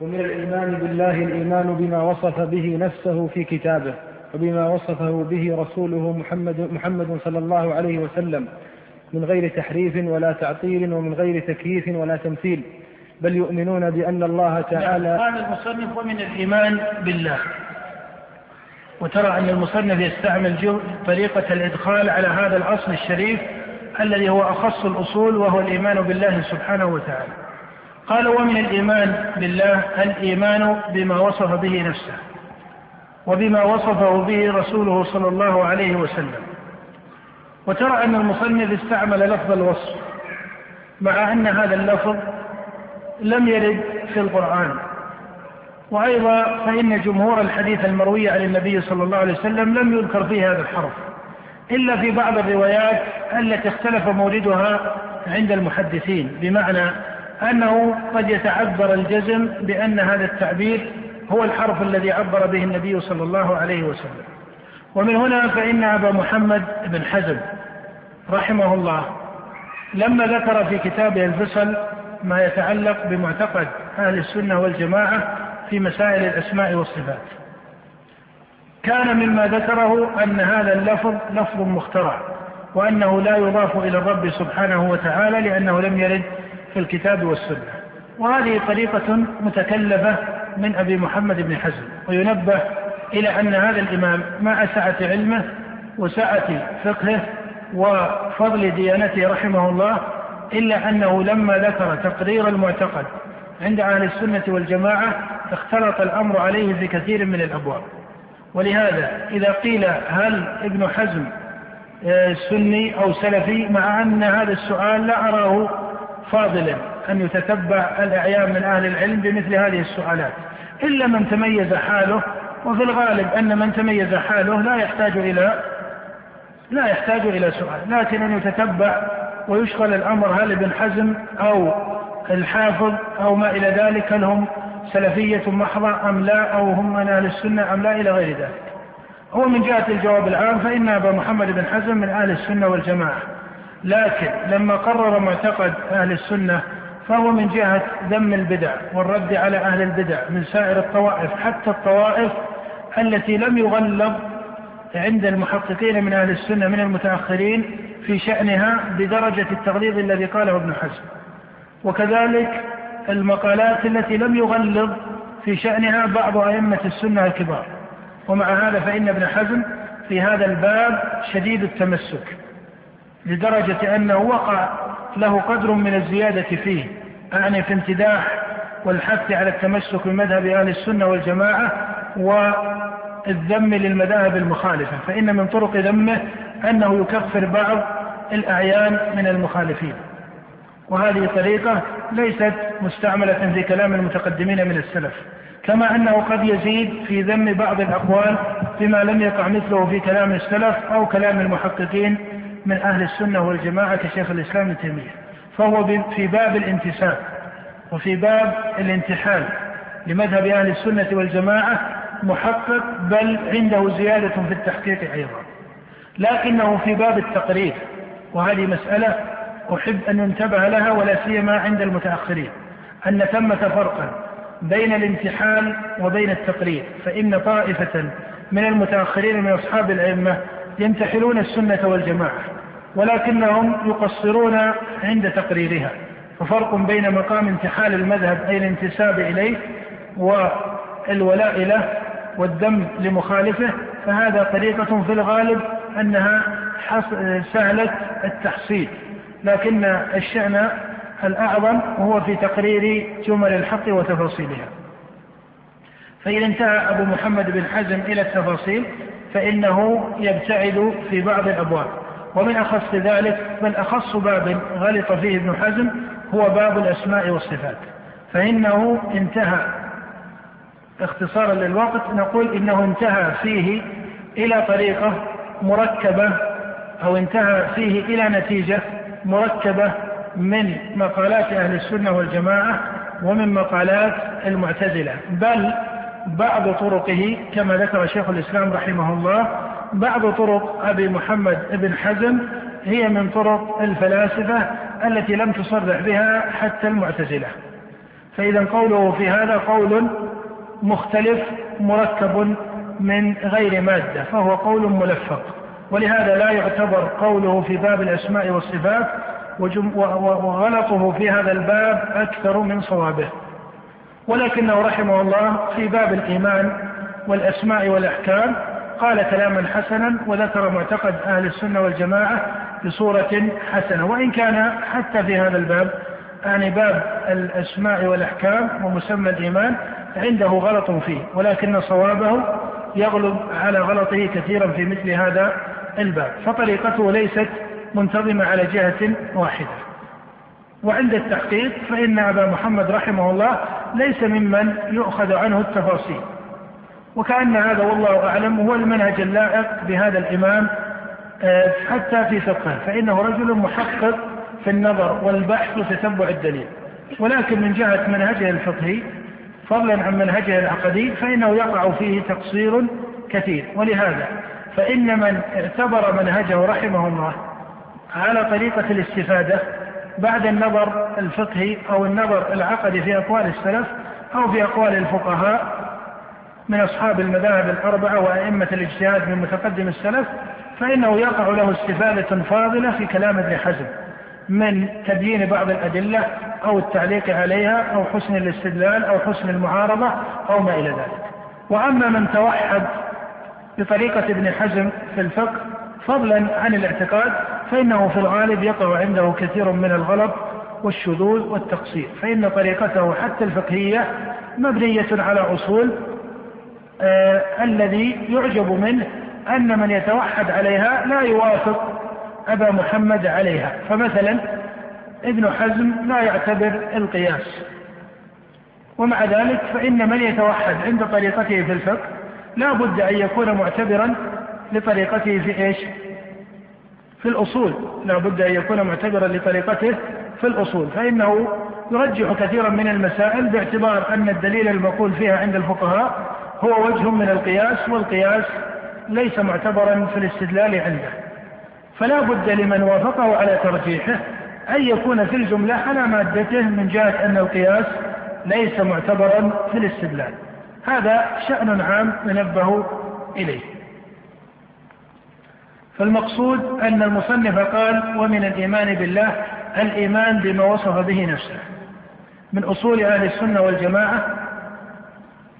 ومن الإيمان بالله الإيمان بما وصف به نفسه في كتابه وبما وصفه به رسوله محمد, محمد صلى الله عليه وسلم من غير تحريف ولا تعطيل ومن غير تكييف ولا تمثيل. بل يؤمنون بأن الله تعالى قال المصنف ومن الإيمان بالله. وترى أن المصنف يستعمل طريقة الإدخال على هذا الأصل الشريف الذي هو أخص الأصول وهو الإيمان بالله سبحانه وتعالى. قال ومن الإيمان بالله الإيمان بما وصف به نفسه وبما وصفه به رسوله صلى الله عليه وسلم. وترى أن المصنف استعمل لفظ الوصف مع أن هذا اللفظ لم يرد في القرآن. وأيضا فإن جمهور الحديث المروي عن النبي صلى الله عليه وسلم لم يذكر فيه هذا الحرف إلا في بعض الروايات التي اختلف موردها عند المحدثين بمعنى أنه قد يتعذر الجزم بأن هذا التعبير هو الحرف الذي عبر به النبي صلى الله عليه وسلم. ومن هنا فإن أبا محمد بن حزم رحمه الله لما ذكر في كتابه الفصل ما يتعلق بمعتقد أهل السنة والجماعة في مسائل الأسماء والصفات. كان مما ذكره أن هذا اللفظ لفظ مخترع وأنه لا يضاف إلى الرب سبحانه وتعالى لأنه لم يرد في الكتاب والسنة. وهذه طريقة متكلفة من أبي محمد بن حزم وينبه إلى أن هذا الإمام مع سعة علمه وسعة فقهه وفضل ديانته رحمه الله إلا أنه لما ذكر تقرير المعتقد عند أهل السنة والجماعة اختلط الأمر عليه في كثير من الأبواب. ولهذا إذا قيل هل ابن حزم آه، سني أو سلفي مع أن هذا السؤال لا أراه فاضلا أن يتتبع الأعيان من أهل العلم بمثل هذه السؤالات. إلا من تميز حاله وفي الغالب أن من تميز حاله لا يحتاج إلى لا يحتاج إلى سؤال. لكن أن يتتبع ويشغل الأمر هل ابن حزم أو الحافظ أو ما إلى ذلك هل هم سلفية محضة أم لا أو هم من أهل السنة أم لا إلى غير ذلك. هو من جهة الجواب العام فإن أبا محمد بن حزم من أهل السنة والجماعة. لكن لما قرر معتقد أهل السنة فهو من جهة ذم البدع والرد على أهل البدع من سائر الطوائف حتى الطوائف التي لم يغلظ عند المحققين من أهل السنة من المتأخرين في شأنها بدرجة التغليظ الذي قاله ابن حزم. وكذلك المقالات التي لم يغلظ في شأنها بعض أئمة السنة الكبار. ومع هذا فإن ابن حزم في هذا الباب شديد التمسك. لدرجة أنه وقع له قدر من الزيادة فيه أعني في امتداح والحث على التمسك بمذهب أهل السنة والجماعة والذم للمذاهب المخالفة فإن من طرق ذمه أنه يكفر بعض الأعيان من المخالفين. وهذه طريقة ليست مستعملة في كلام المتقدمين من السلف كما أنه قد يزيد في ذم بعض الأقوال بما لم يقع مثله في كلام السلف أو كلام المحققين من أهل السنة والجماعة كشيخ الإسلام ابن تيمية فهو في باب الانتساب وفي باب الانتحال لمذهب أهل السنة والجماعة محقق بل عنده زيادة في التحقيق أيضا. لكنه في باب التقرير وهذه مسألة أحب أن ينتبه لها ولا سيما عند المتأخرين أن ثمة فرقا بين الانتحال وبين التقرير فإن طائفة من المتأخرين من أصحاب الأئمة ينتحلون السنة والجماعة ولكنهم يقصرون عند تقريرها ففرق بين مقام انتحال المذهب أي الانتساب إليه والولاء له والدم لمخالفه فهذا طريقة في الغالب أنها سهلة التحصيل لكن الشأن الأعظم هو في تقرير جمل الحق وتفاصيلها. فإذا انتهى أبو محمد بن حزم إلى التفاصيل فإنه يبتعد في بعض الأبواب. ومن أخص ذلك بل أخص باب غلط فيه ابن حزم هو باب الأسماء والصفات. فإنه انتهى. اختصارا للوقت نقول إنه انتهى فيه إلى طريقة مركبة أو انتهى فيه إلى نتيجة مركبة من مقالات أهل السنة والجماعة ومن مقالات المعتزلة. بل بعض طرقه كما ذكر شيخ الإسلام رحمه الله. بعض طرق أبي محمد بن حزم هي من طرق الفلاسفة التي لم تصرح بها حتى المعتزلة. فإذا قوله في هذا قول مختلف مركب من غير مادة فهو قول ملفق. ولهذا لا يعتبر قوله في باب الأسماء والصفات وغلطه في هذا الباب أكثر من صوابه. ولكنه رحمه الله في باب الإيمان والأسماء والأحكام. قال كلاما حسنا وذكر معتقد أهل السنة والجماعة بصورة حسنة. وإن كان حتى في هذا الباب يعني باب الأسماء والأحكام ومسمى الإيمان عنده غلط فيه ولكن صوابه يغلب على غلطه كثيرا في مثل هذا الباب. فطريقته ليست منتظمة على جهة واحدة. وعند التحقيق فإن أبا محمد رحمه الله ليس ممن يؤخذ عنه التفاصيل. وكأن هذا والله أعلم هو المنهج اللائق بهذا الإمام آه، حتى في فقهه فإنه رجل محقق في النظر والبحث وتتبع الدليل. ولكن من جهة منهجه الفقهي فضلا عن منهجه العقدي فإنه يقع فيه تقصير كثير. ولهذا فإن من اعتبر منهجه رحمه الله على طريقة الاستفادة بعد النظر الفقهي أو النظر العقدي في أقوال السلف أو في أقوال الفقهاء من أصحاب المذاهب الأربعة وأئمة الاجتهاد من متقدم السلف فإنه يقع له استفادة فاضلة في كلام ابن حزم من تبيين بعض الأدلة أو التعليق عليها أو حسن الاستدلال أو حسن المعارضة أو ما إلى ذلك. وأما من توحد بطريقة ابن حزم في الفقه فضلا عن الاعتقاد فإنه في الغالب يقع عنده كثير من الغلط والشذوذ والتقصير. فإن طريقته حتى الفقهية مبنية على أصول آه الذي يعجب منه أن من يتوحد عليها لا يوافق أبا محمد عليها. فمثلا ابن حزم لا يعتبر القياس. ومع ذلك فإن من يتوحد عند طريقته في الفقه لا بد أن يكون معتبرا لطريقته في إيش؟ في الأصول. لا بد أن يكون معتبرا لطريقته في الأصول. فإنه يرجح كثيرا من المسائل باعتبار أن الدليل المقول فيها عند الفقهاء هو وجه من القياس والقياس ليس معتبرا في الاستدلال عنده. فلا بد لمن وافقه على ترجيحه أن يكون في الجملة على مادته من جهة أن القياس ليس معتبرا في الاستدلال. هذا شأن عام ننبه إليه. فالمقصود أن المصنف قال ومن الإيمان بالله الإيمان بما وصف به نفسه. من أصول أهل السنة والجماعة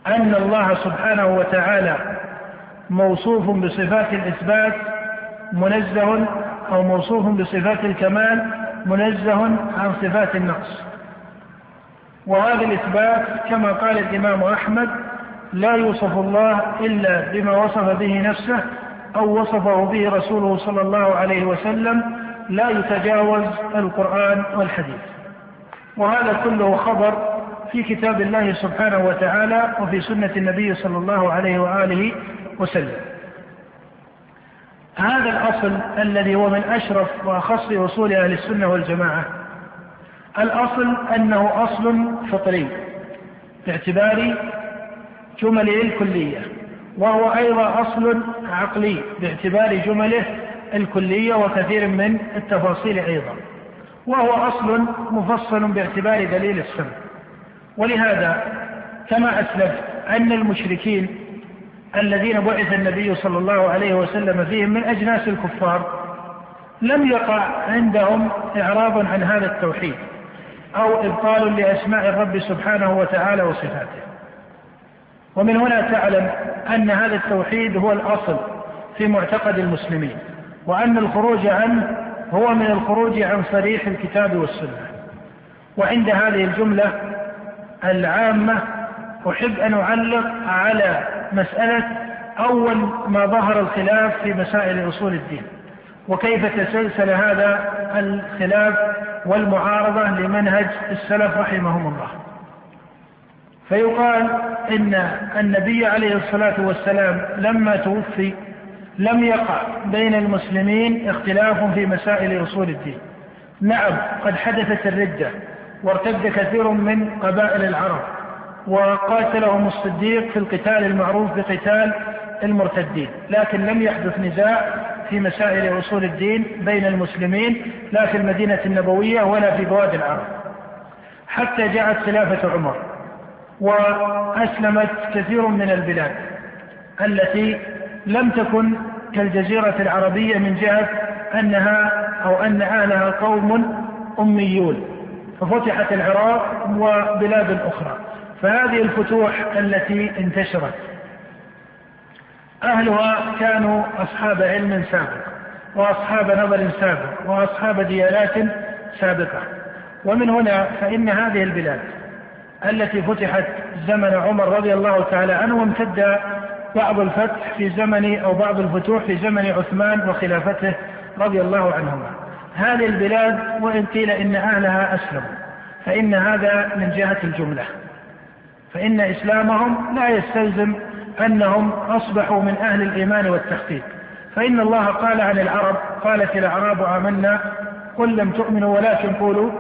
أن الله سبحانه وتعالى موصوف بصفات الإثبات منزه أو موصوف بصفات الكمال منزه عن صفات النقص. وهذا الإثبات كما قال الإمام أحمد لا يوصف الله إلا بما وصف به نفسه أو وصفه به رسوله صلى الله عليه وسلم لا يتجاوز القرآن والحديث. وهذا كله خبر في كتاب الله سبحانه وتعالى وفي سنة النبي صلى الله عليه وآله وسلم. هذا الأصل الذي هو من أشرف وأخص أصول أهل السنة والجماعة. الأصل أنه أصل فطري باعتبار جمله الكلية وهو أيضا أصل عقلي باعتبار جمله الكلية وكثير من التفاصيل أيضا. وهو أصل مفصل باعتبار دليل السمع. ولهذا كما أسلفت أن المشركين الذين بعث النبي صلى الله عليه وسلم فيهم من أجناس الكفار لم يقع عندهم إعراض عن هذا التوحيد أو إبطال لأسماء الرب سبحانه وتعالى وصفاته. ومن هنا تعلم أن هذا التوحيد هو الأصل في معتقد المسلمين وأن الخروج عنه هو من الخروج عن صريح الكتاب والسنة. وعند هذه الجملة العامة أحب أن أعلق على مسألة أول ما ظهر الخلاف في مسائل أصول الدين وكيف تسلسل هذا الخلاف والمعارضة لمنهج السلف رحمهم الله. فيقال إن النبي عليه الصلاة والسلام لما توفي لم يقع بين المسلمين اختلاف في مسائل أصول الدين. نعم قد حدثت الردة وارتد كثير من قبائل العرب وقاتلهم الصديق في القتال المعروف بقتال المرتدين لكن لم يحدث نزاع في مسائل أصول الدين بين المسلمين لا في المدينة النبوية ولا في بوادي العرب. حتى جاءت خلافة عمر. وأسلمت كثير من البلاد التي لم تكن كالجزيرة العربية من جهة أنها أو أن أهلها قوم أميون ففتحت العراق وبلاد أخرى. فهذه الفتوح التي انتشرت أهلها كانوا أصحاب علم سابق وأصحاب نظر سابق وأصحاب ديانات سابقة. ومن هنا فإن هذه البلاد التي فتحت زمن عمر رضي الله تعالى عنه وامتد بعض الفتح في زمن أو بعض الفتوح في زمن عثمان وخلافته رضي الله عنهما. هذه البلاد وإن قيل إن أهلها أسلموا فإن هذا من جهة الجملة. فإن إسلامهم لا يستلزم أنهم أصبحوا من أهل الإيمان والتخطيط فإن الله قال عن العرب قالت الأعراب آمنا قل لم تؤمنوا ولكن قولوا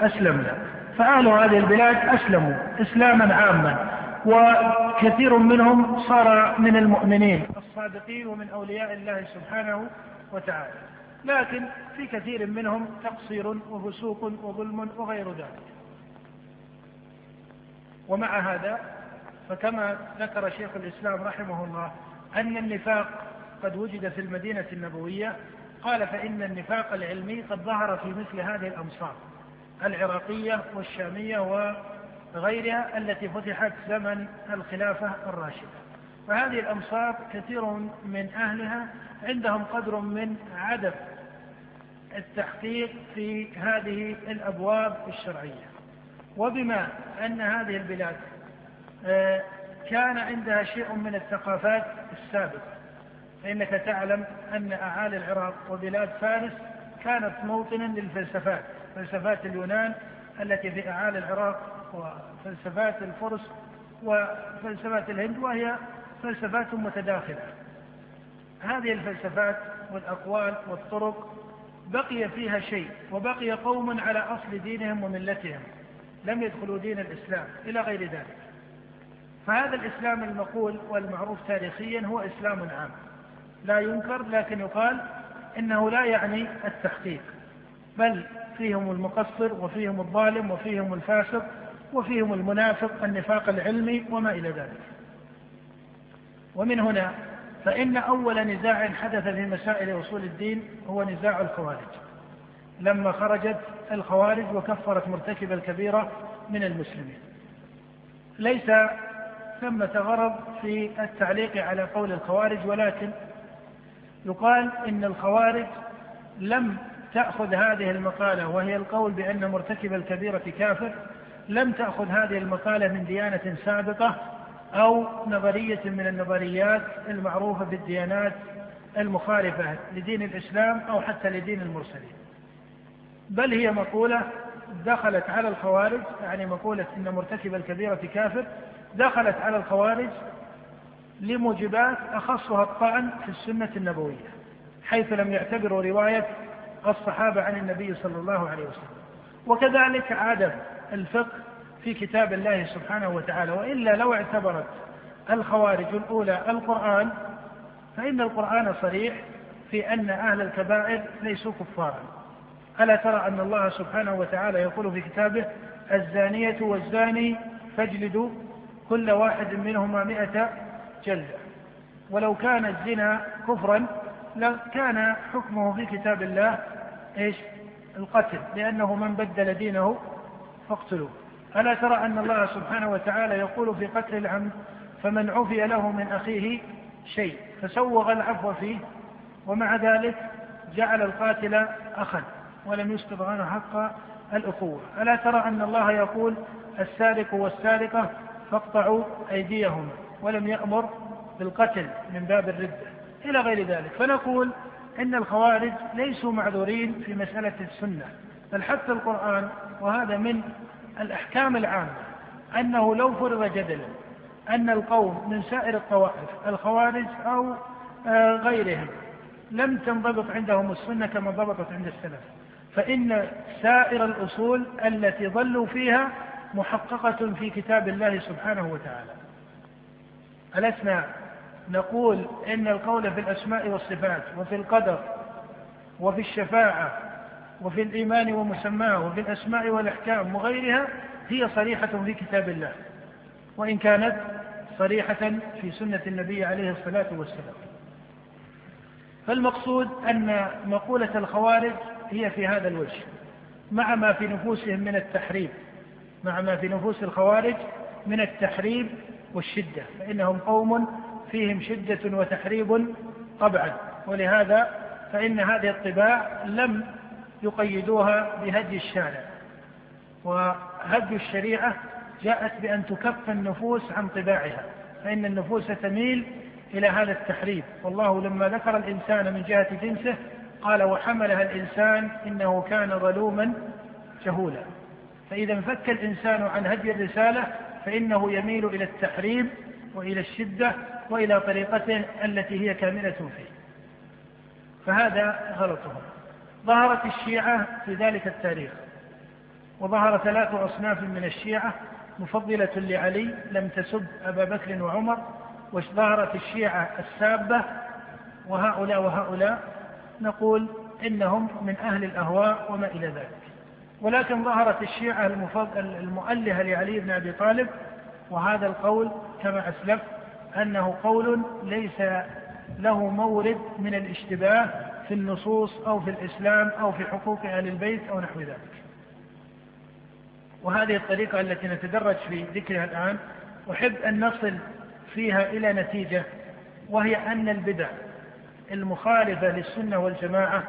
أسلمنا. فأهل هذه البلاد أسلموا إسلاما عاما وكثير منهم صار من المؤمنين الصادقين ومن أولياء الله سبحانه وتعالى. لكن في كثير منهم تقصير وفسوق وظلم وغير ذلك. ومع هذا فكما ذكر شيخ الإسلام رحمه الله أن النفاق قد وجد في المدينة النبوية قال فإن النفاق العلمي قد ظهر في مثل هذه الأمصار. العراقية والشامية وغيرها التي فتحت زمن الخلافة الراشدة. فهذه الأمصار كثير من أهلها عندهم قدر من عدم التحقيق في هذه الأبواب الشرعية. وبما أن هذه البلاد آه، كان عندها شيء من الثقافات السابقة فإنك تعلم أن أعالي العراق وبلاد فارس كانت موطنا للفلسفات. فلسفات اليونان التي في أعالي العراق وفلسفات الفرس وفلسفات الهند وهي فلسفات متداخلة. هذه الفلسفات والأقوال والطرق بقي فيها شيء وبقي قوم على أصل دينهم وملتهم لم يدخلوا دين الإسلام إلى غير ذلك. فهذا الإسلام المقول والمعروف تاريخيا هو إسلام عام. لا ينكر لكن يقال إنه لا يعني التحقيق بل فيهم المقصر وفيهم الظالم وفيهم الفاسق وفيهم المنافق النفاق العلمي وما إلى ذلك. ومن هنا فإن أول نزاع حدث في مسائل أصول الدين هو نزاع الخوارج. لما خرجت الخوارج وكفرت مرتكب الكبيرة من المسلمين. ليس ثمة غرض في التعليق على قول الخوارج ولكن يقال إن الخوارج لم تأخذ هذه المقالة وهي القول بأن مرتكب الكبيرة كافر لم تأخذ هذه المقالة من ديانة سابقة أو نظرية من النظريات المعروفة بالديانات المخالفة لدين الإسلام أو حتى لدين المرسلين. بل هي مقولة دخلت على الخوارج يعني مقولة إن مرتكب الكبيرة كافر دخلت على الخوارج لموجبات أخصها الطعن في السنة النبوية حيث لم يعتبروا رواية الصحابة عن النبي صلى الله عليه وسلم. وكذلك عدم الفقه في كتاب الله سبحانه وتعالى. وإلا لو اعتبرت الخوارج الأولى القرآن فإن القرآن صريح في أن أهل الكبائر ليسوا كفارا. ألا ترى أن الله سبحانه وتعالى يقول في كتابه الزانية والزاني فاجلدوا كل واحد منهما مئة جلدة. ولو كان الزنا كفرا لكان حكمه في كتاب الله إيش؟ القتل لأنه من بدل دينه فاقتلوه. ألا ترى أن الله سبحانه وتعالى يقول في قتل العمد فمن عفي له من أخيه شيء فسوغ العفو فيه ومع ذلك جعل القاتل أخا ولم يسقط عنه حق الأخوة. ألا ترى أن الله يقول السارق والسارقة فاقطعوا أيديهما ولم يأمر بالقتل من باب الردة إلى غير ذلك. فنقول إن الخوارج ليسوا معذورين في مسألة السنة بل حتى القرآن وهذا من الأحكام العامة أنه لو فرض جدلا أن القوم من سائر الطوائف الخوارج أو آه، غيرهم لم تنضبط عندهم السنة كما ضبطت عند السلف فإن سائر الأصول التي ضلوا فيها محققة في كتاب الله سبحانه وتعالى. ألسنا نقول إن القول في الأسماء والصفات وفي القدر وفي الشفاعة وفي الإيمان ومسماه وفي الأسماء والأحكام وغيرها هي صريحة في كتاب الله وإن كانت صريحة في سنة النبي عليه الصلاة والسلام. فالمقصود أن مقولة الخوارج هي في هذا الوجه مع ما في نفوسهم من التحريم مع ما في نفوس الخوارج من التحريم والشدة فإنهم قوم فيهم شدة وتحريب طبعا. ولهذا فإن هذه الطباع لم يقيدوها بهدي الشارع. وهدي الشريعة جاءت بأن تكف النفوس عن طباعها. فإن النفوس تميل إلى هذا التحريف والله لما ذكر الإنسان من جهة جنسه قال وحملها الإنسان إنه كان ظلوما جهولا. فإذا انفك الإنسان عن هدي الرسالة فإنه يميل إلى التحريم وإلى الشدة وإلى طريقته التي هي كاملة فيه. فهذا غلطهم ظهرت الشيعة في ذلك التاريخ وظهر ثلاث أصناف من الشيعة مفضلة لعلي لم تسب أبا بكر وعمر وظهرت الشيعة السابة وهؤلاء وهؤلاء نقول إنهم من أهل الأهواء وما إلى ذلك. ولكن ظهرت الشيعة المؤلهة لعلي بن أبي طالب وهذا القول كما أسلف أنه قول ليس له مورد من الاشتباه في النصوص أو في الإسلام أو في حقوق أهل البيت أو نحو ذلك. وهذه الطريقة التي نتدرج في ذكرها الآن أحب أن نصل فيها إلى نتيجة وهي أن البدع المخالفة للسنة والجماعة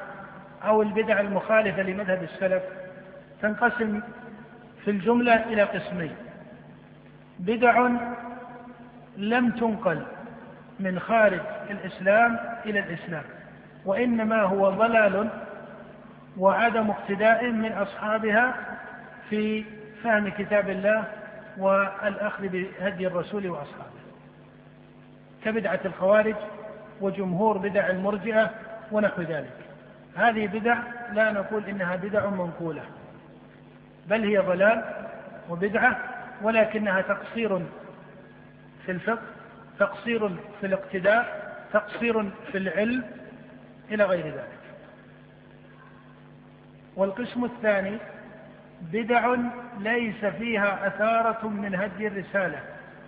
أو البدع المخالفة لمذهب السلف تنقسم في الجملة إلى قسمين بدع لم تنقل من خارج الإسلام إلى الإسلام وإنما هو ضلال وعدم اقتداء من أصحابها في فهم كتاب الله والأخذ بهدي الرسول وأصحابه. كبدعة الخوارج وجمهور بدع المرجئة ونحو ذلك. هذه بدع لا نقول إنها بدع منقولة بل هي ضلال وبدعة ولكنها تقصير في الفقه تقصير في الاقتداء تقصير في العلم إلى غير ذلك. والقسم الثاني بدع ليس فيها أثارة من هدي الرسالة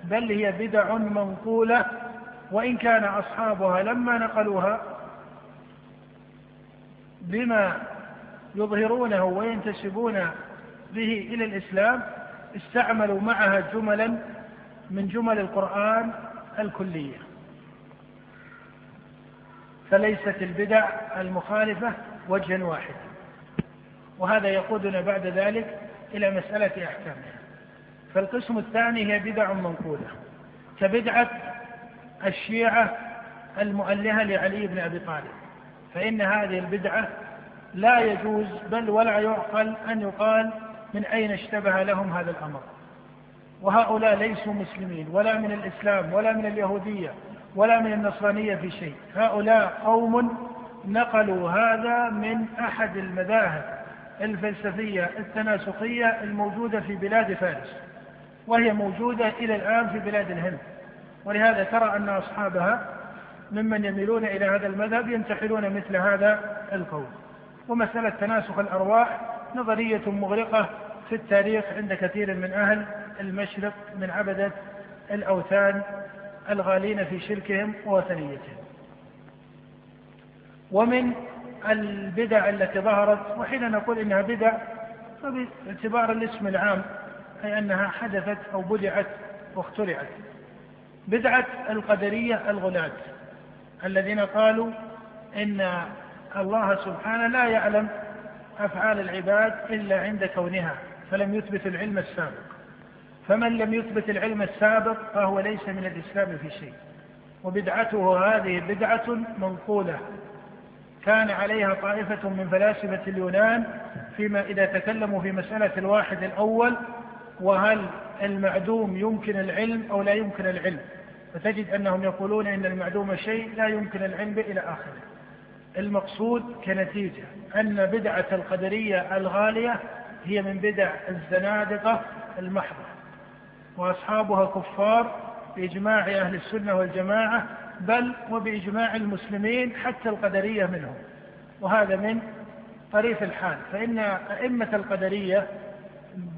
بل هي بدع منقولة وإن كان أصحابها لما نقلوها بما يظهرونه وينتسبون به إلى الإسلام استعملوا معها جملا من جمل القرآن الكلية. فليست البدع المخالفة وجها واحدا. وهذا يقودنا بعد ذلك إلى مسألة أحكامها. فالقسم الثاني هي بدع منقولة. كبدعة الشيعة المؤلهة لعلي بن أبي طالب. فإن هذه البدعة لا يجوز بل ولا يعقل أن يقال من أين اشتبه لهم هذا الأمر. وهؤلاء ليسوا مسلمين ولا من الإسلام ولا من اليهودية ولا من النصرانية في شيء. هؤلاء قوم نقلوا هذا من أحد المذاهب الفلسفية التناسقية الموجودة في بلاد فارس وهي موجودة إلى الآن في بلاد الهند. ولهذا ترى أن أصحابها ممن يميلون إلى هذا المذهب ينتحلون مثل هذا القول ومسألة تناسخ الأرواح نظرية مغرقة في التاريخ عند كثير من أهل المشرق من عبدة الأوثان الغالين في شركهم ووثنيتهم. ومن البدع التي ظهرت وحين نقول إنها بدع فباعتبار الاسم العام أي أنها حدثت أو بدعت واخترعت. بدعة القدرية الغلاة الذين قالوا إن الله سبحانه لا يعلم أفعال العباد إلا عند كونها فلم يثبت العلم السابق. فمن لم يثبت العلم السابق فهو ليس من الإسلام في شيء. وبدعته هذه بدعة منقولة. كان عليها طائفة من فلاسفة اليونان فيما إذا تكلموا في مسألة الواحد الأول وهل المعدوم يمكن العلم أو لا يمكن العلم؟ فتجد أنهم يقولون إن المعدوم شيء لا يمكن العلم به إلى آخره. المقصود كنتيجة أن بدعة القدرية الغالية هي من بدع الزنادقة المحضة. وأصحابها كفار بإجماع أهل السنة والجماعة بل وبإجماع المسلمين حتى القدرية منهم وهذا من طريف الحال فإن أئمة القدرية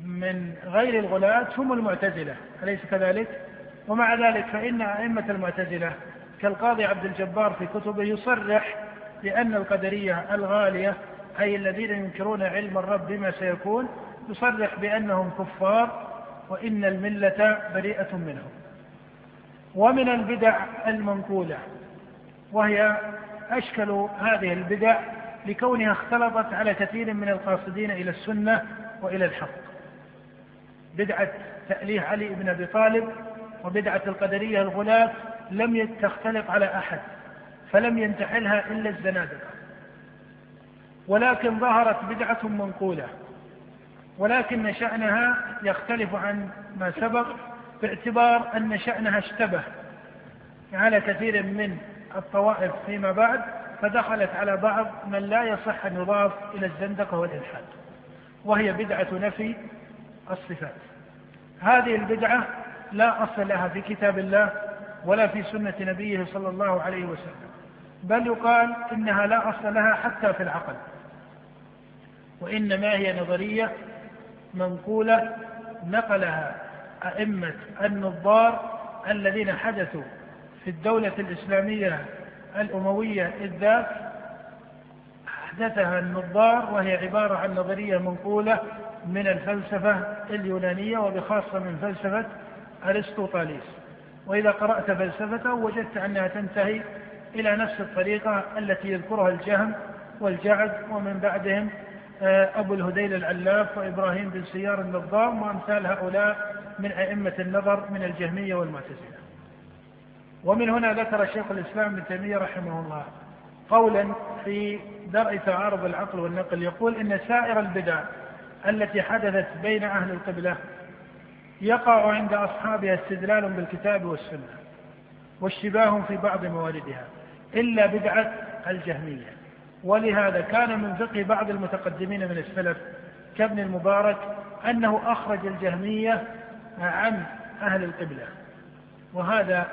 من غير الغلاة هم المعتزلة أليس كذلك؟ ومع ذلك فإن أئمة المعتزلة كالقاضي عبد الجبار في كتبه يصرح بأن القدرية الغالية أي الذين ينكرون علم الرب بما سيكون يصرح بأنهم كفار وإن الملة بريئة منهم. ومن البدع المنقولة وهي أشكل هذه البدع لكونها اختلطت على كثير من القاصدين إلى السنة وإلى الحق. بدعة تأليه علي بن أبي طالب وبدعة القدرية الغلاة لم تختلط على أحد فلم ينتحلها إلا الزنادقة. ولكن ظهرت بدعة منقولة ولكن شأنها يختلف عن ما سبق باعتبار أن شأنها اشتبه على كثير من الطوائف فيما بعد فدخلت على بعض من لا يصح أن يضاف إلى الزندقة والإلحاد وهي بدعة نفي الصفات. هذه البدعة لا أصل لها في كتاب الله ولا في سنة نبيه صلى الله عليه وسلم بل يقال إنها لا أصل لها حتى في العقل وإنما هي نظرية منقولة نقلها أئمة النظار الذين حدثوا في الدولة الإسلامية الأموية إذ ذاك أحدثها النظار وهي عبارة عن نظرية منقولة من الفلسفة اليونانية وبخاصة من فلسفة أرسطو طاليس وإذا قرأت فلسفته وجدت أنها تنتهي إلى نفس الطريقة التي يذكرها الجهم والجعد ومن بعدهم أبو الهذيل العلاف وإبراهيم بن سيار النظام وأمثال هؤلاء من أئمة النظر من الجهمية والمعتزلة. ومن هنا ذكر شيخ الإسلام ابن تيمية رحمه الله قولا في درء تعارض العقل والنقل يقول إن سائر البدع التي حدثت بين أهل القبلة يقع عند أصحابها استدلال بالكتاب والسنة واشتباه في بعض مواردها إلا بدعة الجهمية. ولهذا كان من فقه بعض المتقدمين من السلف كابن المبارك أنه أخرج الجهمية عن أهل القبلة. وهذا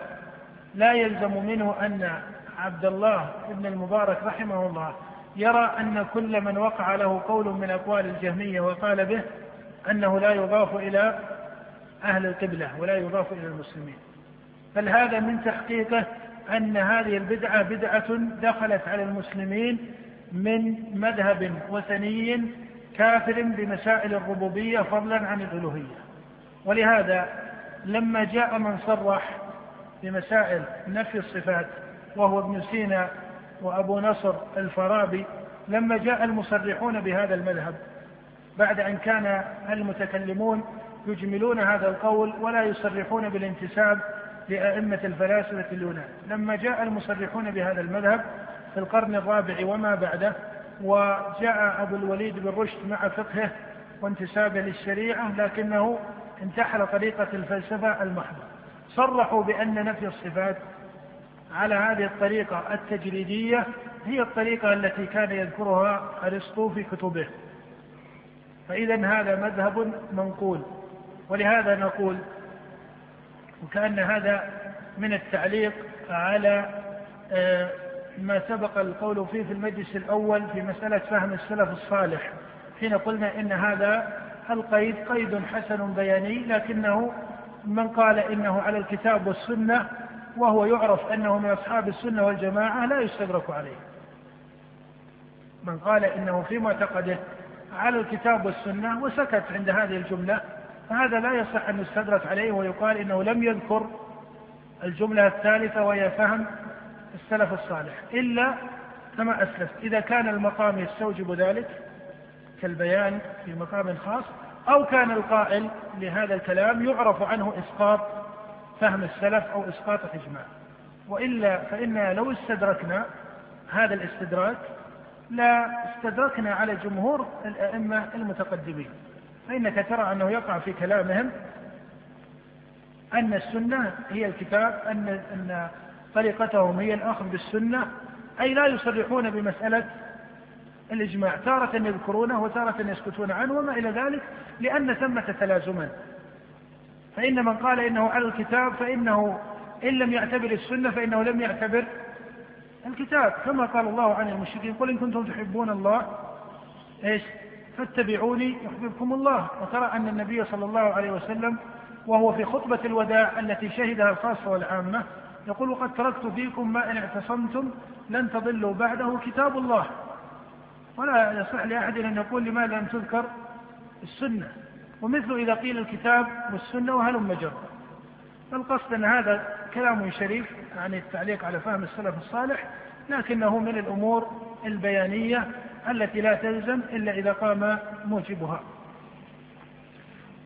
لا يلزم منه أن عبد الله بن المبارك رحمه الله يرى أن كل من وقع له قول من أقوال الجهمية وقال به أنه لا يضاف إلى أهل القبلة ولا يضاف إلى المسلمين. بل هذا من تحقيقه أن هذه البدعة بدعة دخلت على المسلمين من مذهب وثني كافر بمسائل الربوبية فضلا عن الألوهية. ولهذا لما جاء من صرح بمسائل نفي الصفات وهو ابن سينا وأبو نصر الفارابي لما جاء المصرحون بهذا المذهب بعد أن كان المتكلمون يجملون هذا القول ولا يصرحون بالانتساب لأئمة الفلاسفة اليونان لما جاء المصرحون بهذا المذهب في القرن الرابع وما بعده وجاء أبو الوليد بن رشد مع فقهه وانتسابه للشريعة لكنه انتحل طريقة الفلسفة المحضة. صرحوا بأن نفي الصفات على هذه الطريقة التجريدية هي الطريقة التي كان يذكرها أرسطو في كتبه. فإذا هذا مذهب منقول. ولهذا نقول وكأن هذا من التعليق على آه، ما سبق القول فيه في المجلس الأول في مسألة فهم السلف الصالح حين قلنا إن هذا القيد قيد حسن بياني لكنه من قال إنه على الكتاب والسنة وهو يعرف أنه من أصحاب السنة والجماعة لا يستدرك عليه. من قال إنه في معتقده على الكتاب والسنة وسكت عند هذه الجملة فهذا لا يصح أن يستدرك عليه ويقال إنه لم يذكر الجملة الثالثة وهي فهم السلف الصالح إلا كما أسلفت. إذا كان المقام يستوجب ذلك كالبيان في مقام خاص أو كان القائل لهذا الكلام يعرف عنه إسقاط فهم السلف أو إسقاط الإجماع. وإلا فإنا لو استدركنا هذا الاستدراك لا استدركنا على جمهور الأئمة المتقدمين. فإنك ترى أنه يقع في كلامهم أن السنة هي الكتاب أن أن طريقتهم هي الأخذ بالسنة أي لا يصرحون بمسألة الإجماع. تارة يذكرونه وتارة يسكتون عنه وما إلى ذلك لأن ثمة تلازما. فإن من قال إنه على الكتاب فإنه إن لم يعتبر السنة فإنه لم يعتبر الكتاب. كما قال الله عن المشركين قل إن كنتم تحبون الله إيش؟ فاتبعوني يحببكم الله. وترى أن النبي صلى الله عليه وسلم وهو في خطبة الوداع التي شهدها الخاصة والعامة يقول وقد تركت فيكم ما إن اعتصمتم لن تضلوا بعده كتاب الله. ولا يصح لأحد أن يقول لماذا لم تذكر السنة؟ ومثل إذا قيل الكتاب والسنة وهلم جرا فالقصد أن هذا كلام شريف يعني التعليق على فهم السلف الصالح لكنه من الأمور البيانية التي لا تلزم إلا إذا قام موجبها.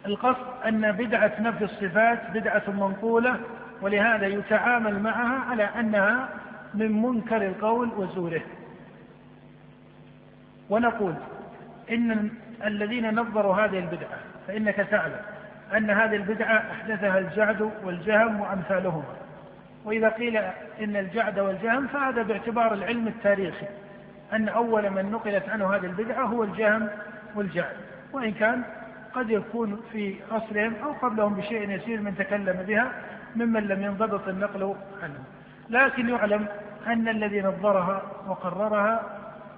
القصد أن بدعة نفي الصفات بدعة منقولة ولهذا يتعامل معها على أنها من منكر القول وزوره. ونقول إن الذين نظروا هذه البدعة فإنك تعلم أن هذه البدعة أحدثها الجعد والجهم وأمثالهما. وإذا قيل إن الجعد والجهم فهذا باعتبار العلم التاريخي. أن أول من نقلت عنه هذه البدعة هو الجهم والجعد وإن كان قد يكون في عصرهم أو قبلهم بشيء يسير من تكلم بها ممن لم ينضبط النقل عنه. لكن يعلم أن الذي نظرها وقررها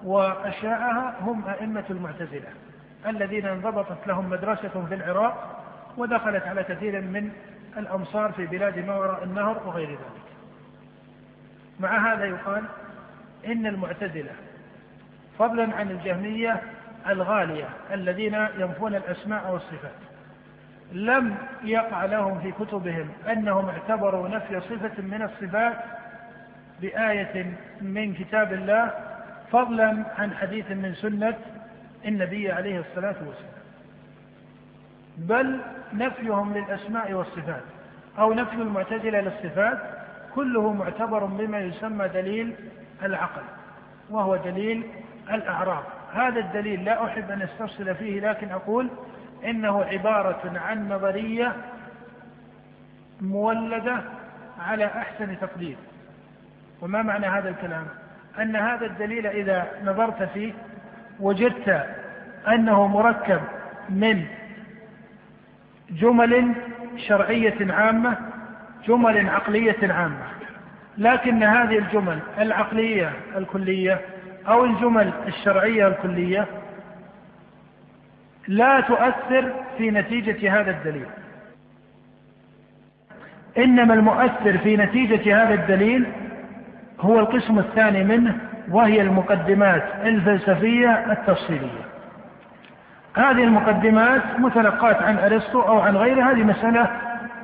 وأشاعها هم أئمة المعتزلة الذين انضبطت لهم مدرسة في العراق ودخلت على كثير من الأمصار في بلاد ما وراء النهر وغير ذلك. مع هذا يقال إن المعتزلة فضلا عن الجهمية الغالية الذين ينفون الأسماء والصفات. لم يقع لهم في كتبهم أنهم اعتبروا نفي صفة من الصفات بآية من كتاب الله فضلا عن حديث من سنة النبي عليه الصلاة والسلام. بل نفيهم للأسماء والصفات أو نفي المعتزلة للصفات كله معتبر بما يسمى دليل العقل وهو دليل الأعراض هذا الدليل لا أحب أن أستفصل فيه لكن أقول إنه عبارة عن نظرية مولدة على أحسن تقدير. وما معنى هذا الكلام؟ أن هذا الدليل إذا نظرت فيه وجدت أنه مركب من جمل شرعية عامة جمل عقلية عامة. لكن هذه الجمل العقلية الكلية أو الجمل الشرعية الكلية لا تؤثر في نتيجة هذا الدليل. إنما المؤثر في نتيجة هذا الدليل هو القسم الثاني منه وهي المقدمات الفلسفية التفصيلية. هذه المقدمات متلقاة عن أرسطو أو عن غيره هذه مسألة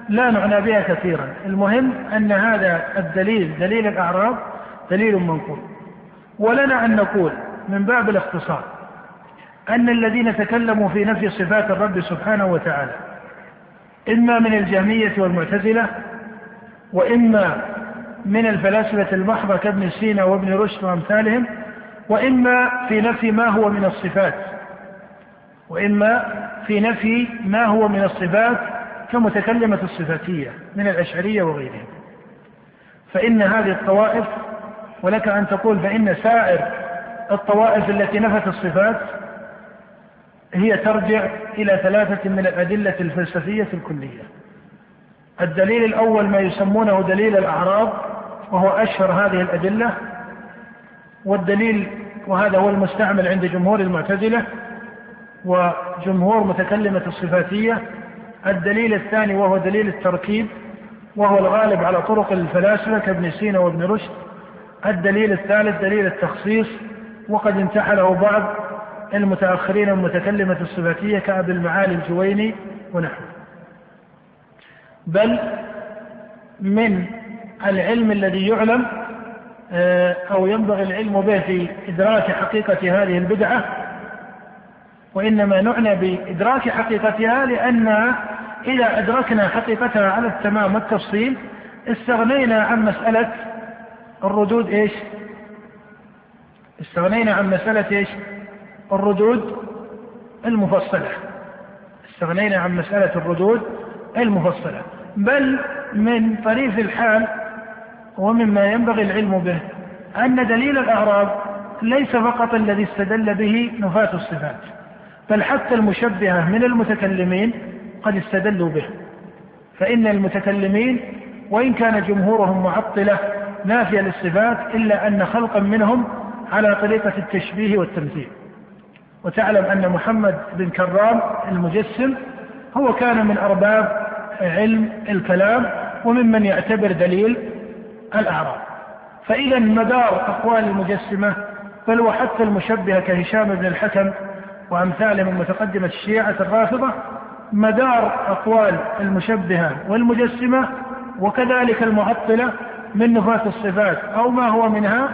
لا نعنى بها كثيرا. المهم أن هذا الدليل دليل الأعراض دليل منقول. ولنا أن نقول من باب الاختصار أن الذين تكلموا في نفي صفات الرب سبحانه وتعالى إما من الجهمية والمعتزلة وإما من الفلاسفة المحضة كابن سينا وابن رشد وأمثالهم وإما في نفي ما هو من الصفات وإما في نفي ما هو من الصفات كمتكلمة الصفاتية من الأشعرية وغيرهم. فإن هذه الطوائف ولك أن تقول فإن سائر الطوائف التي نفت الصفات هي ترجع إلى ثلاثة من الأدلة الفلسفية الكلية. الدليل الأول ما يسمونه دليل الأعراض وهو أشهر هذه الأدلة والدليل وهذا هو المستعمل عند جمهور المعتزلة وجمهور متكلمة الصفاتية. الدليل الثاني وهو دليل التركيب وهو الغالب على طرق الفلاسفة كابن سينا وابن رشد. الدليل الثالث دليل التخصيص وقد انتحله بعض المتأخرين المتكلمة الصفاتية كأبي المعالي الجويني ونحوه. بل من العلم الذي يعلم آه، أو ينبغي العلم به في إدراك حقيقة هذه البدعة وإنما نعنى بإدراك حقيقتها لأن إذا أدركنا حقيقتها على التمام والتفصيل استغنينا عن مسألة الردود إيش؟ استغنينا عن مسألة إيش؟ الردود المفصلة. استغنينا عن مسألة الردود المفصلة. بل من طريف الحال ومما ينبغي العلم به أن دليل الأعراض ليس فقط الذي استدل به نفاة الصفات بل حتى المشبهة من المتكلمين قد استدلوا به. فإن المتكلمين وإن كان جمهورهم معطلة نافية للصفات إلا أن خلقا منهم على طريقة التشبيه والتمثيل. وتعلم أن محمد بن كرام المجسم هو كان من أرباب علم الكلام وممن يعتبر دليل الأعراض فإذا مدار أقوال المجسمة بل وحتى المشبهة كهشام بن الحكم وأمثاله من متقدمة الشيعة الرافضة مدار أقوال المشبهة والمجسمة وكذلك المعطلة من نفاة الصفات أو ما هو منها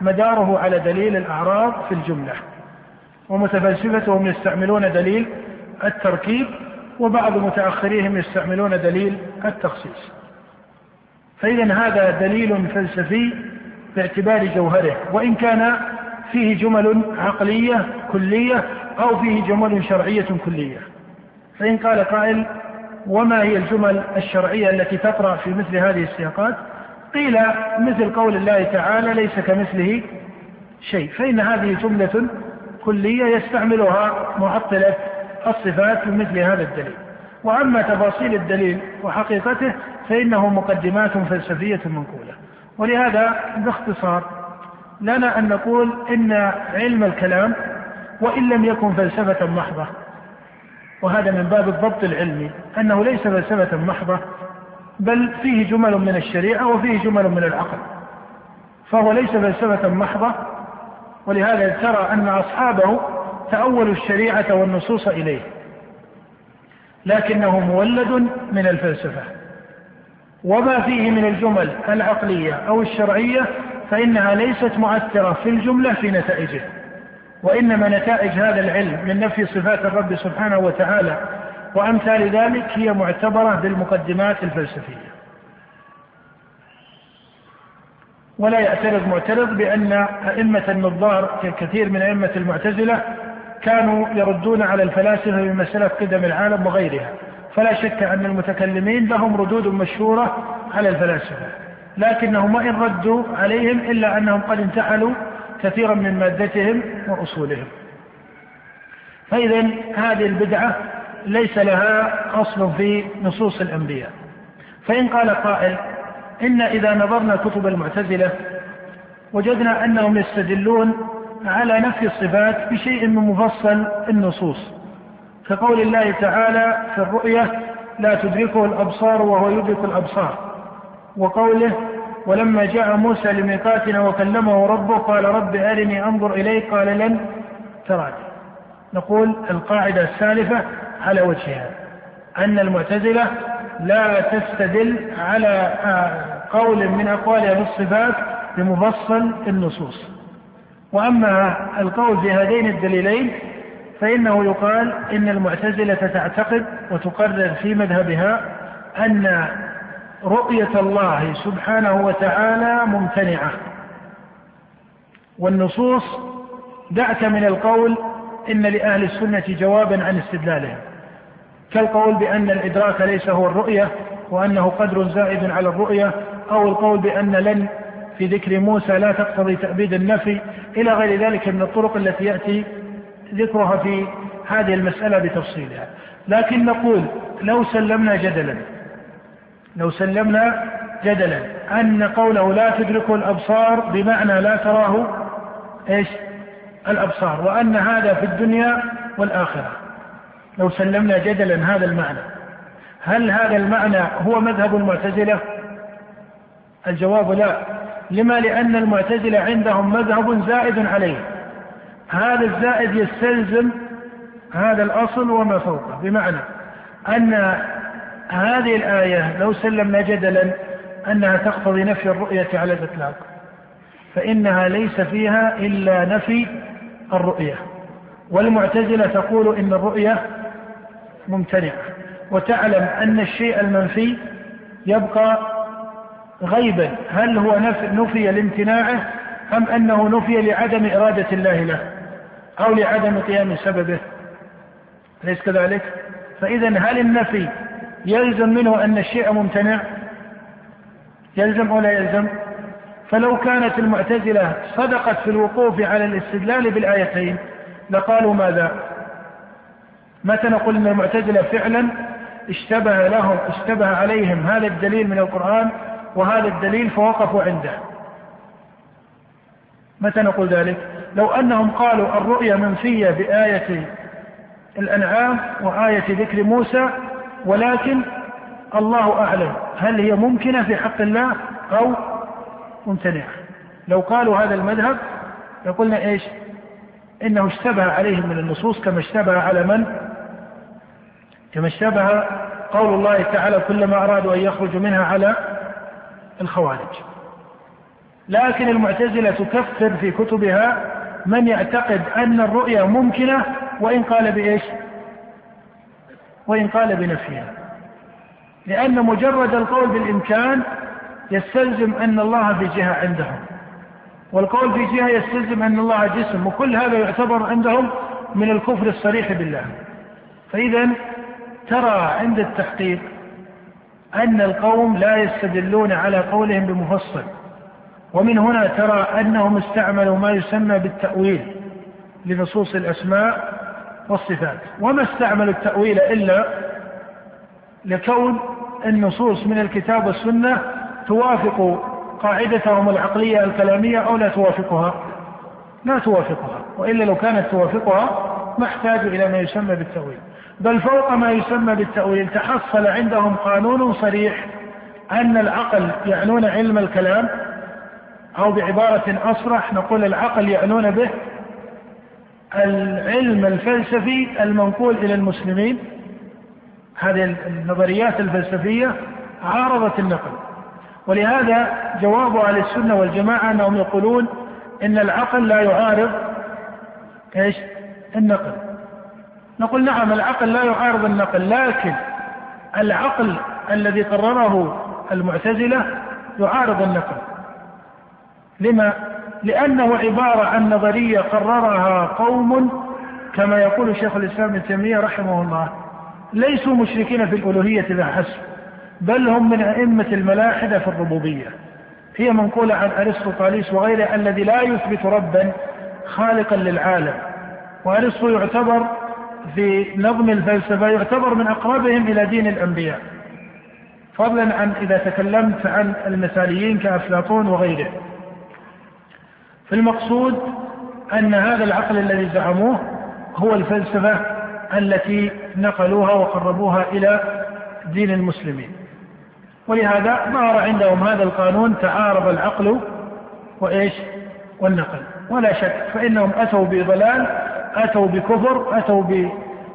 مداره على دليل الأعراض في الجملة. ومتفلسفتهم يستعملون دليل التركيب وبعض متأخريهم يستعملون دليل التخصيص. فإذا هذا دليل فلسفي باعتبار جوهره وإن كان فيه جمل عقلية كلية أو فيه جمل شرعية كلية. فإن قال قائل وما هي الجمل الشرعية التي تطرأ في مثل هذه السياقات؟ قيل مثل قول الله تعالى ليس كمثله شيء فإن هذه جملة كلية يستعملها معطلة الصفات في مثل هذا الدليل. وأما تفاصيل الدليل وحقيقته فإنه مقدمات فلسفية منقولة. ولهذا باختصار لنا أن نقول إن علم الكلام وإن لم يكن فلسفة محضة وهذا من باب الضبط العلمي أنه ليس فلسفة محضة بل فيه جمل من الشريعة وفيه جمل من العقل. فهو ليس فلسفة محضة ولهذا ترى أن أصحابه تأولوا الشريعة والنصوص إليه. لكنه مولد من الفلسفة. وما فيه من الجمل العقلية أو الشرعية فإنها ليست مؤثرة في الجملة في نتائجه. وإنما نتائج هذا العلم من نفي صفات الرب سبحانه وتعالى وأمثال ذلك هي معتبرة بالمقدمات الفلسفية. ولا يعترض معترض بأن أئمة النظار كثير من أئمة المعتزلة كانوا يردون على الفلاسفة بمسألة قدم العالم وغيرها. فلا شك أن المتكلمين لهم ردود مشهورة على الفلاسفة لكنهم وإن ردوا عليهم إلا أنهم قد انتحلوا كثيرا من مادتهم وأصولهم. فإذا هذه البدعة ليس لها أصل في نصوص الأنبياء. فإن قال قائل إن إذا نظرنا كتب المعتزلة وجدنا أنهم يستدلون على نفي الصفات بشيء من مفصل النصوص. كقول الله تعالى في الرؤية لا تدركه الأبصار وهو يدرك الأبصار. وقوله ولما جاء موسى لميقاتنا وكلمه ربه قال رب أرني أنظر إليك قال لن تراني. نقول القاعدة السالفة على وجهها أن المعتزلة لا تستدل على قول من أقوالها بالصفات بمفصل النصوص. وأما القول في هذين الدليلين فإنه يقال إن المعتزلة تعتقد وتقرر في مذهبها أن رؤية الله سبحانه وتعالى ممتنعة. والنصوص دعك من القول إن لأهل السنة جوابا عن استدلالهم كالقول بأن الإدراك ليس هو الرؤية وأنه قدر زائد على الرؤية أو القول بأن لن في ذكر موسى لا تقتضي تأبيد النفي إلى غير ذلك من الطرق التي يأتي ذكرها في هذه المسألة بتفصيلها. لكن نقول لو سلمنا جدلا لو سلمنا جدلا أن قوله لا تدركه الأبصار بمعنى لا تراه إيش؟ الأبصار وأن هذا في الدنيا والآخرة. لو سلمنا جدلا هذا المعنى. هل هذا المعنى هو مذهب المعتزلة؟ الجواب لا. لما؟ لأن المعتزلة عندهم مذهب زائد عليه. هذا الزائد يستلزم هذا الأصل وما فوقه. بمعنى أن هذه الآية لو سلمنا جدلا أنها تقتضي نفي الرؤية على الإطلاق. فإنها ليس فيها إلا نفي الرؤية. والمعتزلة تقول إن الرؤية ممتنعة وتعلم أن الشيء المنفي يبقى غيبا. هل هو نفي لامتناعه أم أنه نفي لعدم إرادة الله له أو لعدم قيام سببه؟ أليس كذلك؟ فإذا هل النفي يلزم منه أن الشيء ممتنع؟ يلزم أو لا يلزم؟ فلو كانت المعتزلة صدقت في الوقوف على الاستدلال بالآيتين لقالوا ماذا؟ متى نقول أن المعتزلة فعلا اشتبه لهم اشتبه عليهم هذا الدليل من القرآن وهذا الدليل فوقفوا عنده؟ متى نقول ذلك؟ لو أنهم قالوا الرؤيا منفية بآية الأنعام وآية ذكر موسى ولكن الله أعلم هل هي ممكنة في حق الله أو ممتنعة لو قالوا هذا المذهب لقلنا إيش؟ إنه اشتبه عليهم من النصوص كما اشتبه على من؟ كما اشتبه قول الله تعالى كلما أرادوا أن يخرجوا منها على الخوارج. لكن المعتزلة تكفر في كتبها من يعتقد أن الرؤيا ممكنة وإن قال بإيش؟ وإن قال بنفيها. لأن مجرد القول بالإمكان يستلزم أن الله في جهة عندهم. والقول في جهة يستلزم أن الله جسم وكل هذا يعتبر عندهم من الكفر الصريح بالله. فإذا ترى عند التحقيق أن القوم لا يستدلون على قولهم بمفصل. ومن هنا ترى أنهم استعملوا ما يسمى بالتأويل لنصوص الأسماء والصفات. وما استعملوا التأويل إلا لكون النصوص من الكتاب والسنة توافق قاعدتهم العقلية الكلامية أو لا توافقها؟ لا توافقها وإلا لو كانت توافقها ما احتاجوا إلى ما يسمى بالتأويل. بل فوق ما يسمى بالتأويل تحصل عندهم قانون صريح أن العقل يعنون علم الكلام أو بعبارة أصرح نقول العقل يعنون به العلم الفلسفي المنقول إلى المسلمين. هذه النظريات الفلسفية عارضت النقل. ولهذا جواب أهل السنة والجماعة أنهم يقولون إن العقل لا يعارض إيش؟ النقل. نقول نعم العقل لا يعارض النقل لكن العقل الذي قرره المعتزلة يعارض النقل. لما؟ لأنه عبارة عن نظرية قررها قوم كما يقول شيخ الإسلام ابن تيمية رحمه الله. ليسوا مشركين في الألوهية لا حسب بل هم من أئمة الملاحدة في الربوبية. هي منقولة عن أرسطو طاليس وغيره الذي لا يثبت ربا خالقا للعالم. وأرسطو يعتبر في نظم الفلسفة يعتبر من أقربهم إلى دين الأنبياء. فضلا عن إذا تكلمت عن المثاليين كأفلاطون وغيره. فالمقصود أن هذا العقل الذي زعموه هو الفلسفة التي نقلوها وقربوها إلى دين المسلمين. ولهذا ظهر عندهم هذا القانون تعارض العقل وإيش؟ والنقل. ولا شك فإنهم أتوا بضلال أتوا بكفر أتوا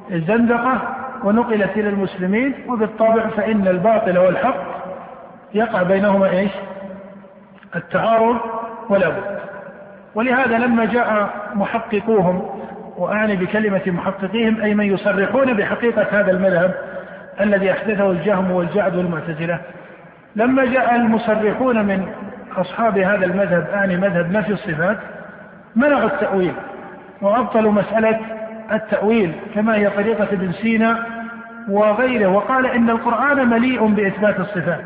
بزندقة ونقلت إلى المسلمين وبالطبع فإن الباطل والحق يقع بينهما إيش؟ التعارض ولا بد. ولهذا لما جاء محققوهم وأعني بكلمة محققيهم أي من يصرحون بحقيقة هذا المذهب الذي أحدثه الجهم والجعد والمعتزلة لما جاء المصرحون من أصحاب هذا المذهب أعني مذهب نفي الصفات منعوا التأويل وأبطلوا مسألة التأويل كما هي طريقة ابن سينا وغيره وقال إن القرآن مليء بإثبات الصفات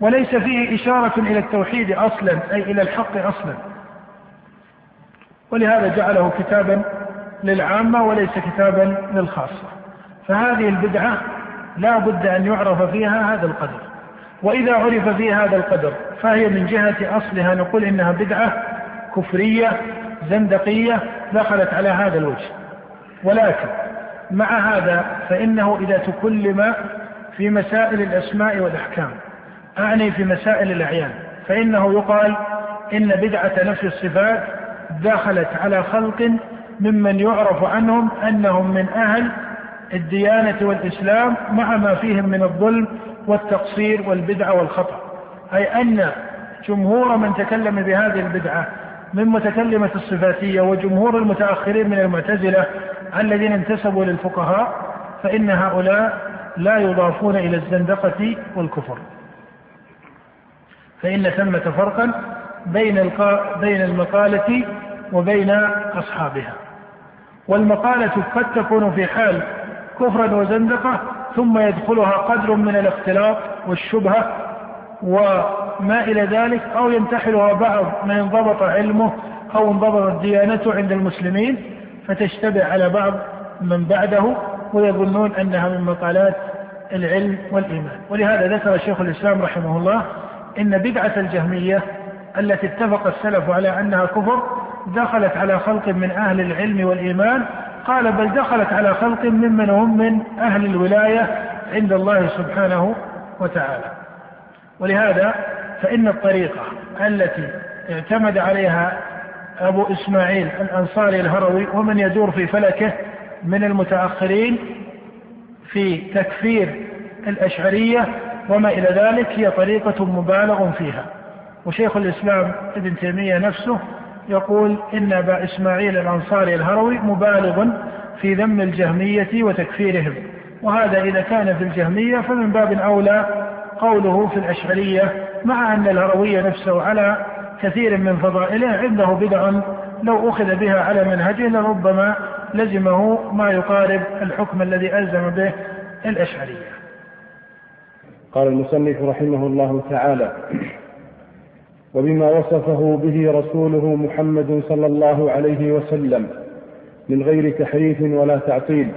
وليس فيه إشارة إلى التوحيد أصلا أي إلى الحق أصلا. ولهذا جعله كتابا للعامة وليس كتابا للخاصة. فهذه البدعة لا بد أن يعرف فيها هذا القدر. وإذا عرف فيها هذا القدر فهي من جهة أصلها نقول إنها بدعة كفرية زندقية دخلت على هذا الوجه. ولكن مع هذا فإنه إذا تكلم في مسائل الأسماء والأحكام أعني في مسائل الأعيان فإنه يقال إن بدعة نفي الصفات دخلت على خلق ممن يعرف عنهم أنهم من أهل الديانة والإسلام مع ما فيهم من الظلم والتقصير والبدعة والخطأ. أي أن جمهور من تكلم بهذه البدعة من متكلمة الصفاتية وجمهور المتأخرين من المعتزلة الذين انتسبوا للفقهاء فإن هؤلاء لا يضافون إلى الزندقة والكفر. فإن ثمة فرقا بين بين المقالة وبين أصحابها. والمقالة قد تكون في حال كفرا وزندقة ثم يدخلها قدر من الاختلاط والشبهة وما إلى ذلك أو ينتحلها بعض من انضبط علمه أو انضبطت ديانته عند المسلمين فتشتبه على بعض من بعده ويظنون أنها من مقالات العلم والإيمان. ولهذا ذكر شيخ الإسلام رحمه الله إن بدعة الجهمية التي اتفق السلف على أنها كفر دخلت على خلق من أهل العلم والإيمان قال بل دخلت على خلق ممن هم من أهل الولاية عند الله سبحانه وتعالى. ولهذا فإن الطريقة التي اعتمد عليها أبو إسماعيل الأنصاري الهروي ومن يدور في فلكه من المتأخرين في تكفير الأشعرية وما إلى ذلك هي طريقة مبالغ فيها. وشيخ الإسلام ابن تيمية نفسه يقول إن أبا إسماعيل الأنصاري الهروي مبالغ في ذم الجهمية وتكفيرهم. وهذا إذا كان في الجهمية فمن باب أولى قوله في الأشعرية مع أن الهروي نفسه على كثير من فضائله عنده بدع لو أخذ بها على منهجه لربما لزمه ما يقارب الحكم الذي ألزم به الأشعرية. قال المصنف رحمه الله تعالى وبما وصفه به رسوله محمد صلى الله عليه وسلم. من غير تحريف ولا تعطيل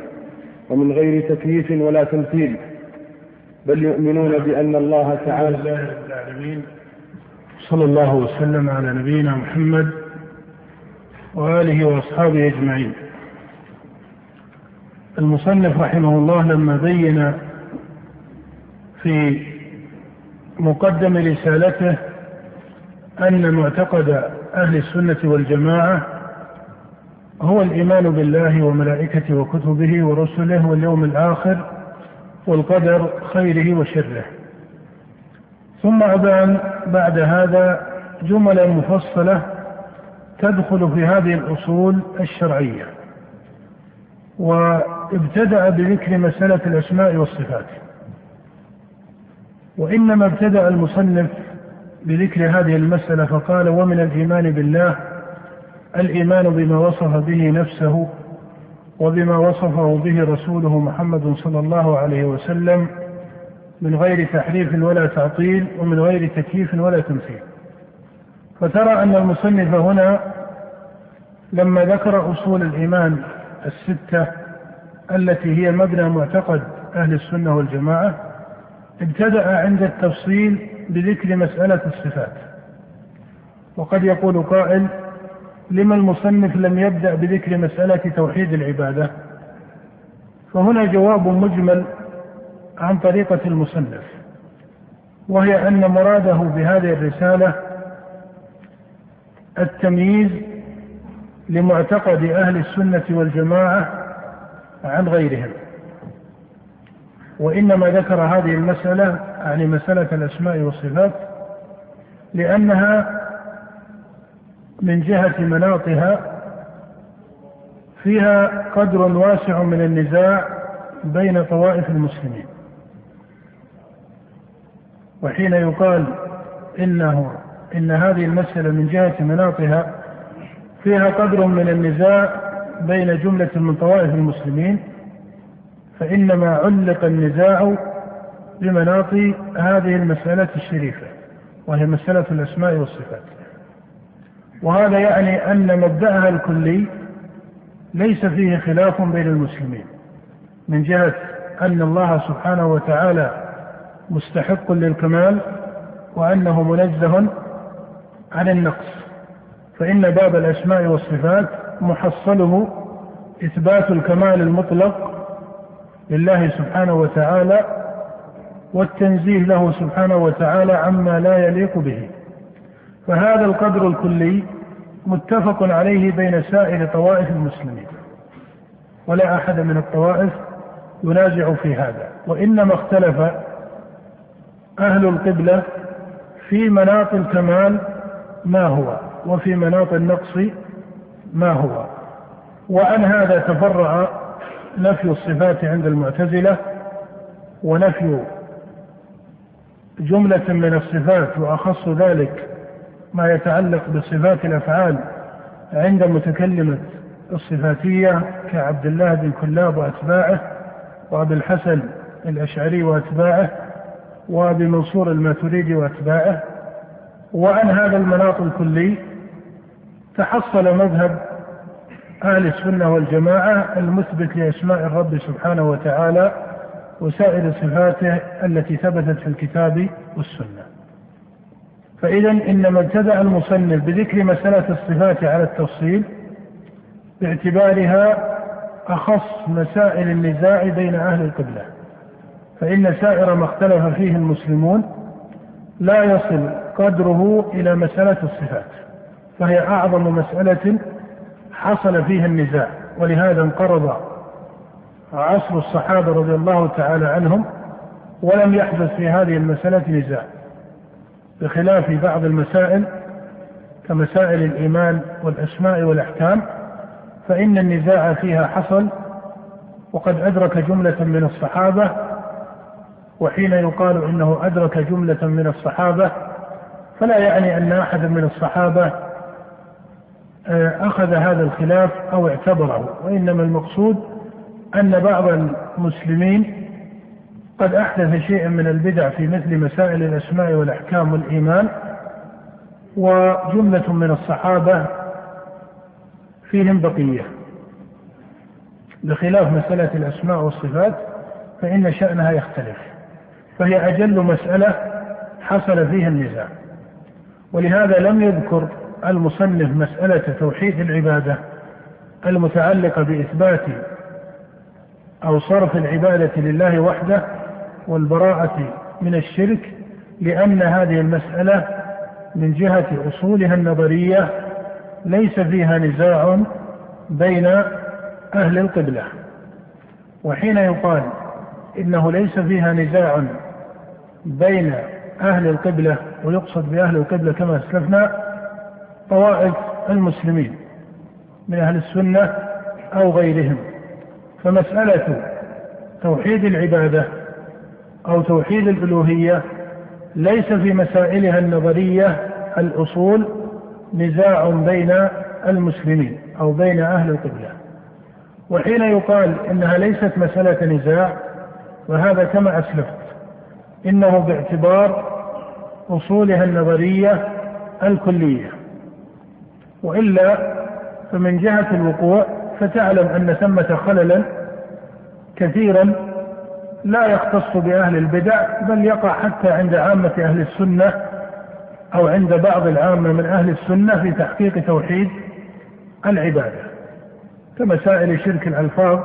ومن غير تكييف ولا تمثيل. بل يؤمنون بأن الله تعالى لله رب العالمين صلى الله وسلم على نبينا محمد وآله وأصحابه أجمعين. المصنف رحمه الله لما بين في مقدم رسالته أن معتقد أهل السنة والجماعة هو الإيمان بالله وملائكته وكتبه ورسله واليوم الآخر والقدر خيره وشره. ثم أبان بعد هذا جملا مفصلة تدخل في هذه الأصول الشرعية وابتدأ بذكر مسألة الأسماء والصفات. وإنما ابتدأ المصنف بذكر هذه المسألة فقال ومن الإيمان بالله الإيمان بما وصف به نفسه وبما وصفه به رسوله محمد صلى الله عليه وسلم من غير تحريف ولا تعطيل ومن غير تكييف ولا تمثيل. فترى أن المصنف هنا لما ذكر أصول الإيمان الستة التي هي مبنى معتقد أهل السنة والجماعة ابتدأ عند التفصيل بذكر مسألة الصفات. وقد يقول قائل لما المصنف لم يبدأ بذكر مسألة توحيد العبادة؟ فهنا جواب مجمل عن طريقة المصنف وهي أن مراده بهذه الرسالة التمييز لمعتقد أهل السنة والجماعة عن غيرهم. وإنما ذكر هذه المسألة يعني مسألة الأسماء والصفات لأنها من جهة مناطها فيها قدر واسع من النزاع بين طوائف المسلمين. وحين يقال إنه إن هذه المسألة من جهة مناطها فيها قدر من النزاع بين جملة من طوائف المسلمين فإنما علق النزاع بمناط هذه المسألة الشريفة وهي مسألة الأسماء والصفات. وهذا يعني أن مبدأها الكلي ليس فيه خلاف بين المسلمين من جهة أن الله سبحانه وتعالى مستحق للكمال وأنه منزه عن النقص. فإن باب الأسماء والصفات محصله إثبات الكمال المطلق لله سبحانه وتعالى والتنزيه له سبحانه وتعالى عما لا يليق به. فهذا القدر الكلي متفق عليه بين سائر طوائف المسلمين. ولا أحد من الطوائف ينازع في هذا وإنما اختلف أهل القبلة في مناط الكمال ما هو وفي مناط النقص ما هو. وعن هذا تفرع نفي الصفات عند المعتزلة ونفي جملة من الصفات وأخص ذلك ما يتعلق بصفات الأفعال عند متكلمة الصفاتية كعبد الله بن كلاب وأتباعه وأبي الحسن الأشعري وأتباعه وأبي منصور الماتريدي وأتباعه وعن هذا المناط الكلي تحصل مذهب أهل السنة والجماعة المثبت لأسماء الرب سبحانه وتعالى وسائر صفاته التي ثبتت في الكتاب والسنة. فإذا إنما ابتدأ المصنف بذكر مسألة الصفات على التفصيل باعتبارها أخص مسائل النزاع بين أهل القبلة فإن سائر ما اختلف فيه المسلمون لا يصل قدره إلى مسألة الصفات فهي أعظم مسألة حصل فيها النزاع ولهذا انقرض عصر الصحابة رضي الله تعالى عنهم ولم يحدث في هذه المسألة نزاع بخلاف بعض المسائل كمسائل الإيمان والأسماء والأحكام فإن النزاع فيها حصل وقد أدرك جملة من الصحابة وحين يقال إنه أدرك جملة من الصحابة فلا يعني أن أحدا من الصحابة آه، أخذ هذا الخلاف أو اعتبره وإنما المقصود أن بعض المسلمين قد أحدث شيئا من البدع في مثل مسائل الأسماء والأحكام والإيمان وجملة من الصحابة فيهم بقية. بخلاف مسألة الأسماء والصفات فإن شأنها يختلف فهي أجل مسألة حصل فيها النزاع. ولهذا لم يذكر المصنف مسألة توحيد العبادة المتعلقة بإثبات أو صرف العبادة لله وحده والبراءة من الشرك لأن هذه المسألة من جهة أصولها النظرية ليس فيها نزاع بين أهل القبلة. وحين يقال إنه ليس فيها نزاع بين أهل القبلة ويقصد بأهل القبلة كما أسلفنا طوائف المسلمين من أهل السنة أو غيرهم. فمسألة توحيد العبادة أو توحيد الألوهية ليس في مسائلها النظرية الأصول نزاع بين المسلمين أو بين أهل القبلة. وحين يقال إنها ليست مسألة نزاع وهذا كما أسلفت إنه باعتبار أصولها النظرية الكلية. وإلا فمن جهة الوقوع فتعلم أن ثمة خللا كثيرا لا يختص بأهل البدع بل يقع حتى عند عامة أهل السنة أو عند بعض العامة من أهل السنة في تحقيق توحيد العبادة. كمسائل شرك الألفاظ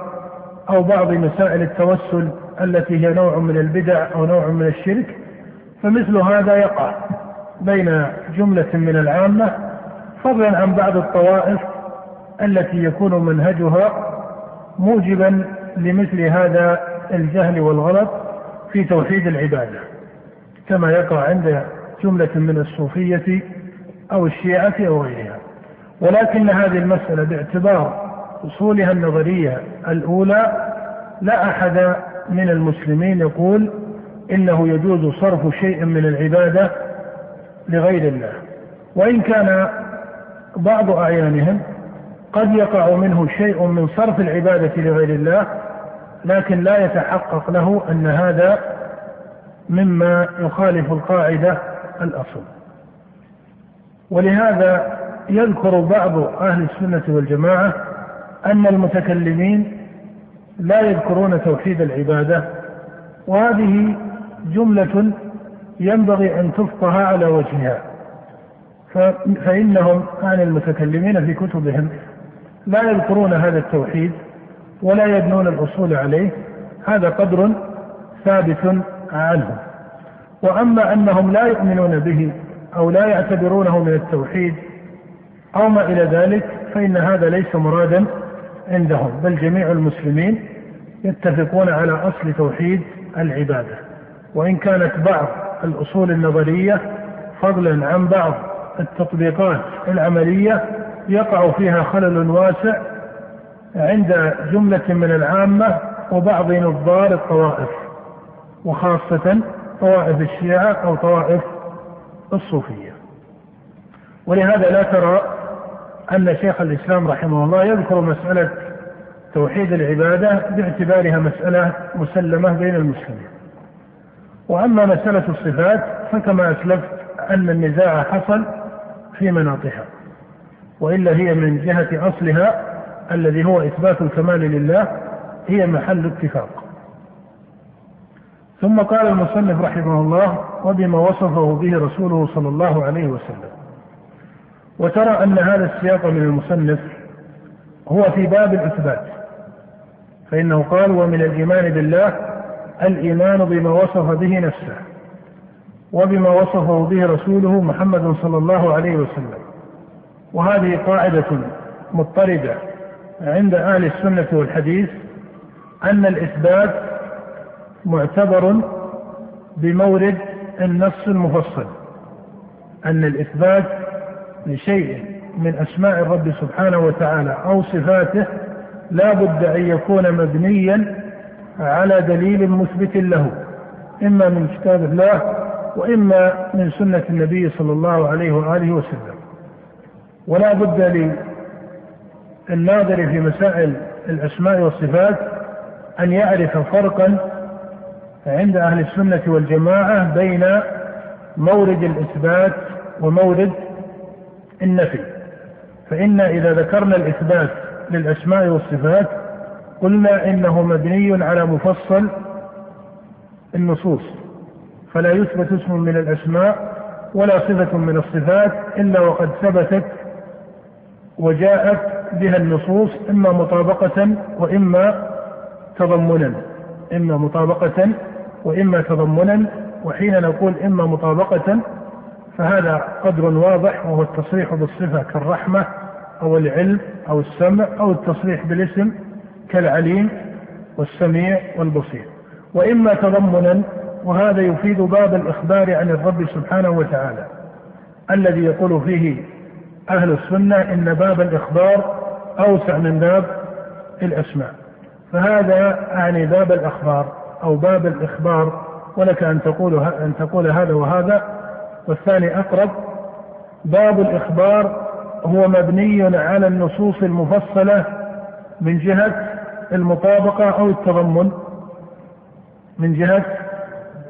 أو بعض مسائل التوسل التي هي نوع من البدع أو نوع من الشرك فمثل هذا يقع بين جملة من العامة فضلا عن بعض الطوائف التي يكون منهجها موجبا لمثل هذا الجهل والغلط في توحيد العبادة كما يقع عند جملة من الصوفية أو الشيعة أو غيرها. ولكن هذه المسألة باعتبار أصولها النظرية الأولى لا أحد من المسلمين يقول إنه يجوز صرف شيء من العبادة لغير الله. وإن كان بعض أعيانهم قد يقع منه شيء من صرف العبادة لغير الله لكن لا يتحقق له أن هذا مما يخالف القاعدة الأصل. ولهذا يذكر بعض أهل السنة والجماعة أن المتكلمين لا يذكرون توحيد العبادة وهذه جملة ينبغي أن تفقه على وجهها. فإنهم عن المتكلمين في كتبهم لا يذكرون هذا التوحيد ولا يبنون الأصول عليه هذا قدر ثابت عنهم وأما أنهم لا يؤمنون به أو لا يعتبرونه من التوحيد أو ما إلى ذلك فإن هذا ليس مرادا عندهم بل جميع المسلمين يتفقون على أصل توحيد العبادة. وإن كانت بعض الأصول النظرية فضلا عن بعض التطبيقات العملية يقع فيها خلل واسع عند جملة من العامة وبعض نظار الطوائف وخاصة طوائف الشيعة أو طوائف الصوفية. ولهذا لا ترى أن شيخ الإسلام رحمه الله يذكر مسألة توحيد العبادة باعتبارها مسألة مسلمة بين المسلمين. وأما مسألة الصفات فكما أسلفت أن النزاع حصل في مناطها وإلا هي من جهة أصلها الذي هو إثبات الكمال لله هي محل اتفاق. ثم قال المصنف رحمه الله وبما وصفه به رسوله صلى الله عليه وسلم وترى أن هذا السياق من المصنف هو في باب الإثبات. فإنه قال ومن الإيمان بالله الإيمان بما وصف به نفسه وبما وصفه به رسوله محمد صلى الله عليه وسلم وهذه قاعدة مضطردة عند أهل السنة والحديث أن الإثبات معتبر بمورد النص المفصل أن الإثبات لشيء من أسماء الرب سبحانه وتعالى أو صفاته لا بد أن يكون مبنيا على دليل مثبت له إما من كتاب الله وإما من سنة النبي صلى الله عليه وآله وسلم. ولا بد للناظر في مسائل الأسماء والصفات أن يعرف فرقا عند أهل السنة والجماعة بين مورد الإثبات ومورد النفي. فإن إذا ذكرنا الإثبات للأسماء والصفات قلنا إنه مبني على مفصل النصوص. فلا يثبت اسم من الأسماء ولا صفة من الصفات إلا وقد ثبتت وجاءت بها النصوص إما مطابقة وإما تضمنا. إما مطابقة وإما تضمنا. وحين نقول إما مطابقة فهذا قدر واضح وهو التصريح بالصفة كالرحمة أو العلم أو السمع أو التصريح بالاسم كالعليم والسميع والبصير. وإما تضمنا وهذا يفيد باب الإخبار عن الرب سبحانه وتعالى الذي يقول فيه أهل السنة إن باب الإخبار أوسع من باب الأسماء. فهذا أعني باب الأخبار أو باب الإخبار ولك أن تقول أن تقول هذا وهذا. والثاني أقرب باب الإخبار هو مبني على النصوص المفصلة من جهة المطابقة أو التضمن. من جهة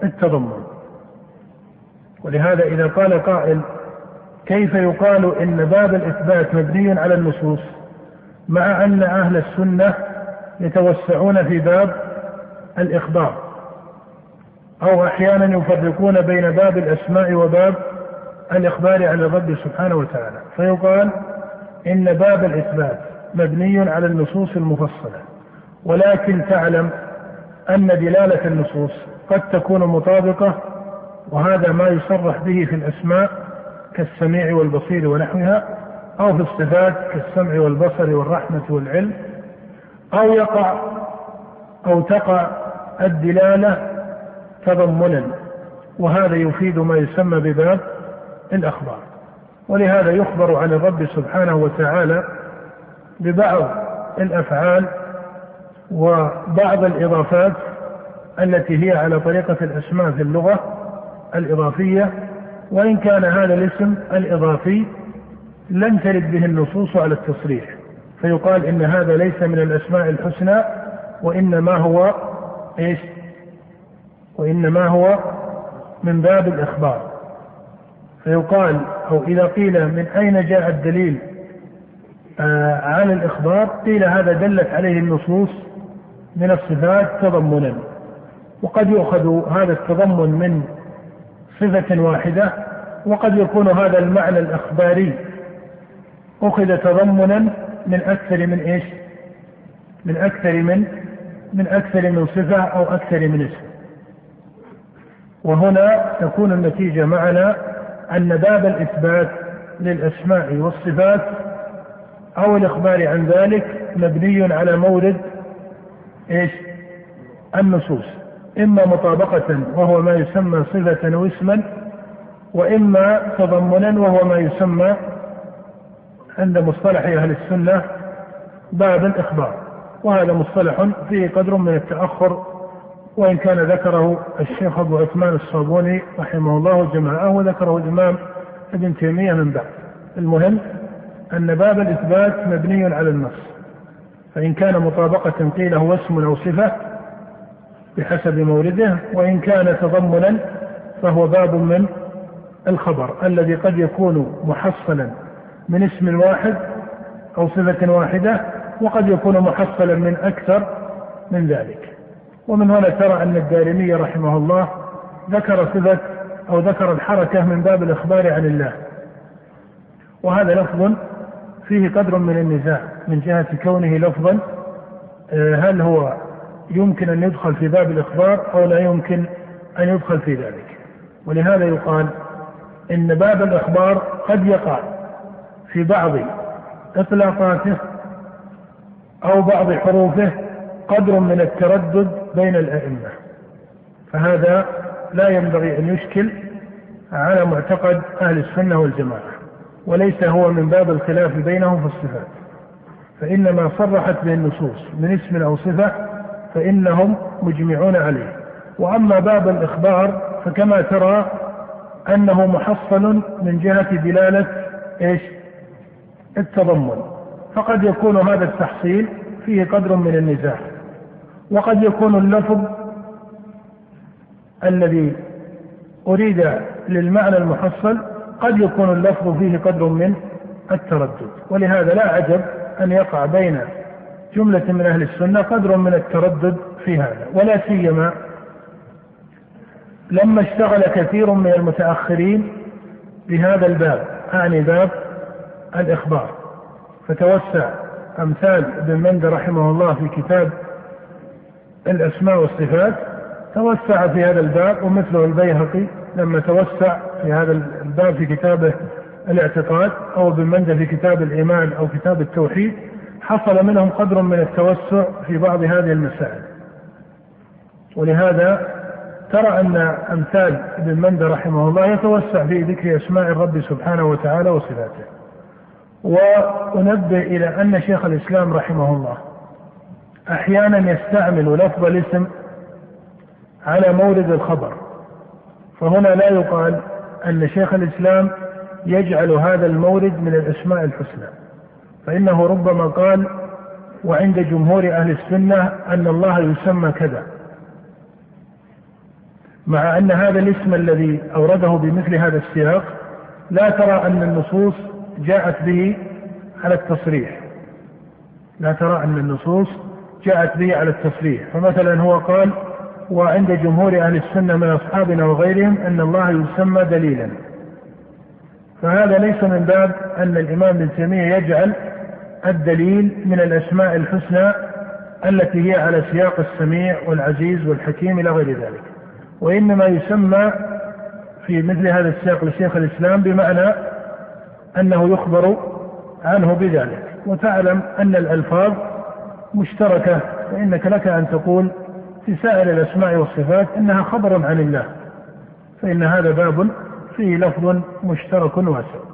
التضمن. ولهذا إذا قال قائل كيف يقال إن باب الإثبات مبني على النصوص مع أن أهل السنة يتوسعون في باب الإخبار أو أحيانا يفرقون بين باب الأسماء وباب الإخبار عن الرب سبحانه وتعالى. فيقال إن باب الإثبات مبني على النصوص المفصلة ولكن تعلم أن دلالة النصوص قد تكون مطابقة وهذا ما يصرح به في الأسماء كالسميع والبصير ونحوها أو في الصفات كالسمع والبصر والرحمة والعلم أو يقع أو تقع الدلالة تضمنا وهذا يفيد ما يسمى بباب الأخبار. ولهذا يخبر عن الرب سبحانه وتعالى ببعض الأفعال وبعض الإضافات التي هي على طريقة الأسماء في اللغة الإضافية وإن كان هذا الاسم الإضافي لم ترد به النصوص على التصريح فيقال إن هذا ليس من الأسماء الحسنى وإنما هو إيش؟ وإنما هو من باب الإخبار. فيقال أو إذا قيل من أين جاء الدليل آه على الإخبار قيل هذا دلت عليه النصوص من الصفات تضمنا. وقد يؤخذ هذا التضمن من صفة واحدة وقد يكون هذا المعنى الإخباري أخذ تضمنا من أكثر من إيش؟ من أكثر من من أكثر من صفة أو أكثر من اسم وهنا تكون النتيجة معنا أن باب الإثبات للأسماء والصفات أو الإخبار عن ذلك مبني على مورد إيش؟ النصوص إما مطابقة وهو ما يسمى صفة واسما وإما تضمنا وهو ما يسمى عند مصطلح أهل السنة باب الإخبار. وهذا مصطلح فيه قدر من التأخر وإن كان ذكره الشيخ أبو عثمان الصابوني رحمه الله جماعة وذكره الإمام ابن تيمية من بعد. المهم أن باب الإثبات مبني على النص فإن كان مطابقة قيل هو اسم أو صفة بحسب مورده وإن كان تضمنا فهو باب من الخبر الذي قد يكون محصلا من اسم واحد أو صفة واحدة وقد يكون محصلا من أكثر من ذلك. ومن هنا ترى أن الدارمي رحمه الله ذكر صفة أو ذكر الحركة من باب الإخبار عن الله. وهذا لفظ فيه قدر من النزاع من جهة كونه لفظا آه، هل هو يمكن أن يدخل في باب الإخبار أو لا يمكن أن يدخل في ذلك. ولهذا يقال إن باب الإخبار قد يقع في بعض إطلاقاته أو بعض حروفه قدر من التردد بين الأئمة. فهذا لا ينبغي أن يشكل على معتقد أهل السنة والجماعة وليس هو من باب الخلاف بينهم في الصفات. فإنما صرحت به النصوص من اسم أو صفة فإنهم مجمعون عليه. وأما باب الإخبار فكما ترى أنه محصل من جهة دلالة إيش؟ التضمن. فقد يكون هذا التحصيل فيه قدر من النزاع. وقد يكون اللفظ الذي أريد للمعنى المحصل قد يكون اللفظ فيه قدر من التردد. ولهذا لا عجب أن يقع بين جملة من أهل السنة قدر من التردد في هذا ولا سيما لما اشتغل كثير من المتأخرين بهذا الباب أعني باب الإخبار. فتوسع أمثال ابن مندى رحمه الله في كتاب الأسماء والصفات توسع في هذا الباب ومثله البيهقي لما توسع في هذا الباب في كتابه الاعتقاد أو ابن مندى في كتاب الإيمان أو كتاب التوحيد. حصل منهم قدر من التوسع في بعض هذه المسائل. ولهذا ترى أن أمثال ابن مندى رحمه الله يتوسع في ذكر أسماء الرب سبحانه وتعالى وصفاته. وأنبه إلى أن شيخ الإسلام رحمه الله أحيانا يستعمل لفظ الاسم على مورد الخبر. فهنا لا يقال أن شيخ الإسلام يجعل هذا المورد من الأسماء الحسنى. فإنه ربما قال وعند جمهور أهل السنة أن الله يسمى كذا. مع أن هذا الاسم الذي أورده بمثل هذا السياق لا ترى أن النصوص جاءت به على التصريح. لا ترى أن النصوص جاءت به على التصريح. فمثلا هو قال وعند جمهور أهل السنة من أصحابنا وغيرهم أن الله يسمى دليلا. فهذا ليس من باب أن الإمام ابن تيمية يجعل الدليل من الأسماء الحسنى التي هي على سياق السميع والعزيز والحكيم إلى غير ذلك. وإنما يسمى في مثل هذا السياق لشيخ الإسلام بمعنى أنه يخبر عنه بذلك. وتعلم أن الألفاظ مشتركة فإنك لك أن تقول في سائر الأسماء والصفات إنها خبر عن الله فإن هذا باب فيه لفظ مشترك واسع.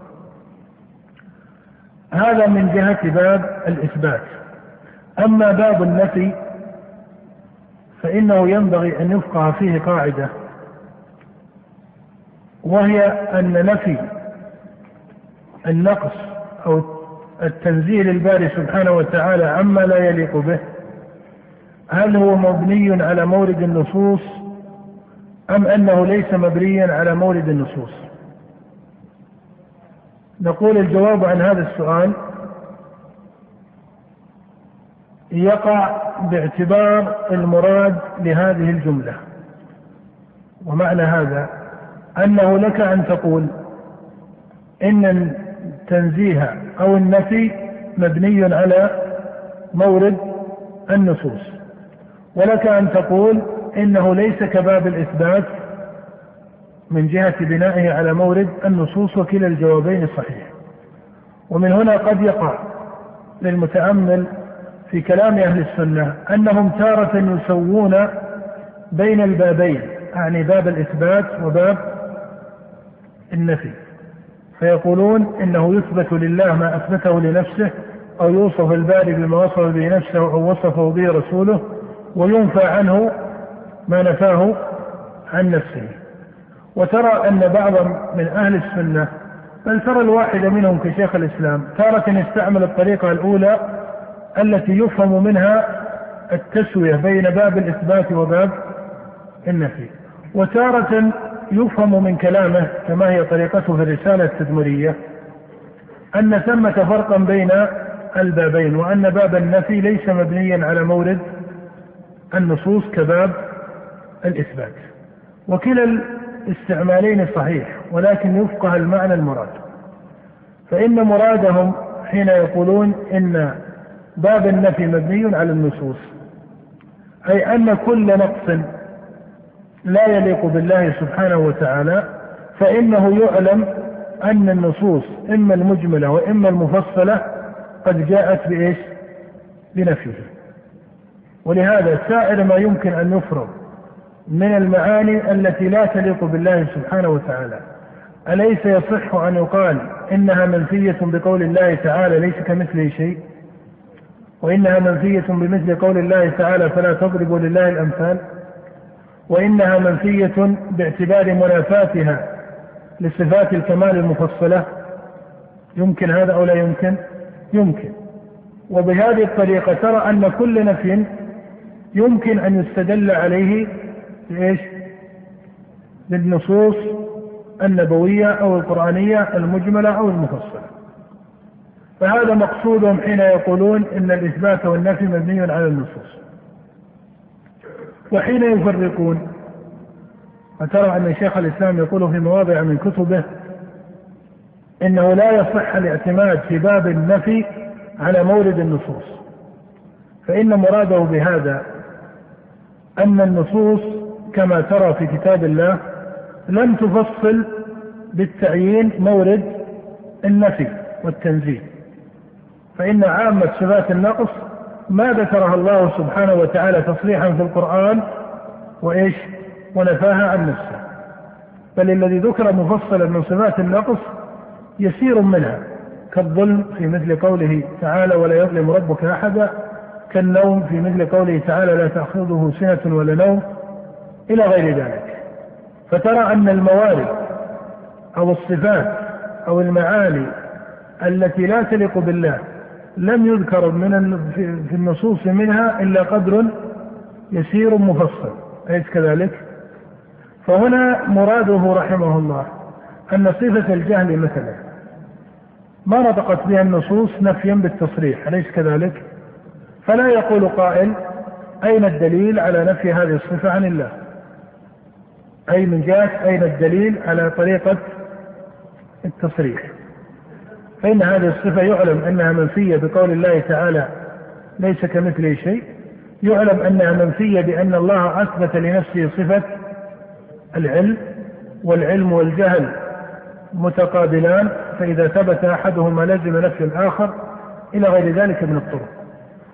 هذا من جهة باب الإثبات. أما باب النفي فإنه ينبغي أن يفقه فيه قاعدة وهي أن نفي النقص أو التنزيه للباري سبحانه وتعالى عما لا يليق به. هل هو مبني على مورد النصوص أم أنه ليس مبنيا على مورد النصوص؟ نقول الجواب عن هذا السؤال يقع باعتبار المراد لهذه الجملة. ومعنى هذا أنه لك أن تقول إن التنزيه أو النفي مبني على مورد النصوص ولك أن تقول إنه ليس كباب الإثبات من جهة بنائه على مورد النصوص وكلا الجوابين صحيح ومن هنا قد يقع للمتأمل في كلام أهل السنة أنهم تارة يسوون بين البابين يعني باب الإثبات وباب النفي. فيقولون إنه يثبت لله ما أثبته لنفسه أو يوصف الباري بما وصف به نفسه أو وصفه به رسوله وينفى عنه ما نفاه عن نفسه. وترى أن بعضا من أهل السنة بل ترى الواحد منهم كشيخ الإسلام تارة يستعمل الطريقة الأولى التي يفهم منها التسوية بين باب الإثبات وباب النفي. وتارة يفهم من كلامه كما هي طريقته في الرسالة التدمرية أن ثمة فرقا بين البابين وأن باب النفي ليس مبنيا على مورد النصوص كباب الإثبات. وكلا الاستعمالين صحيح ولكن يفقه المعنى المراد فإن مرادهم حين يقولون إن باب النفي مبني على النصوص أي أن كل نقص لا يليق بالله سبحانه وتعالى فإنه يعلم أن النصوص إما المجملة وإما المفصلة قد جاءت بإيش؟ بنفيه ولهذا سائر ما يمكن أن يفرض من المعاني التي لا تليق بالله سبحانه وتعالى. أليس يصح أن يقال إنها منفية بقول الله تعالى ليس كمثله شيء؟ وإنها منفية بمثل قول الله تعالى فلا تضربوا لله الأمثال؟ وإنها منفية باعتبار منافاتها لصفات الكمال المفصلة؟ يمكن هذا أو لا يمكن؟ يمكن. وبهذه الطريقة ترى أن كل نفي يمكن أن يستدل عليه بإيش؟ بالنصوص النبوية أو القرآنية المجملة أو المفصلة. فهذا مقصودهم حين يقولون إن الإثبات والنفي مبني على النصوص. وحين يفرقون فترى أن شيخ الإسلام يقول في مواضع من كتبه إنه لا يصح الاعتماد في باب النفي على مورد النصوص. فإن مراده بهذا أن النصوص كما ترى في كتاب الله لم تفصل بالتعيين مورد النفي والتنزيل فإن عامة صفات النقص ما ذكرها الله سبحانه وتعالى تصريحا في القرآن وإيش؟ ونفاها عن نفسه. بل الذي ذكر مفصلا من صفات النقص يسير منها كالظلم في مثل قوله تعالى ولا يظلم ربك أحدا كالنوم في مثل قوله تعالى لا تأخذه سنة ولا نوم إلى غير ذلك فترى أن الموارد أو الصفات أو المعاني التي لا تليق بالله لم يذكر من في النصوص منها إلا قدر يسير مفصل أليس كذلك؟ فهنا مراده رحمه الله أن صفة الجهل مثلا ما نطقت بها النصوص نفيا بالتصريح أليس كذلك؟ فلا يقول قائل أين الدليل على نفي هذه الصفة عن الله؟ أي من جهة أين الدليل على طريقة التصريح؟ فإن هذه الصفة يعلم أنها منفية بقول الله تعالى ليس كمثله شيء. يعلم أنها منفية بأن الله أثبت لنفسه صفة العلم والعلم والجهل متقابلان فإذا ثبت أحدهما لزم نفي الآخر إلى غير ذلك من الطرق.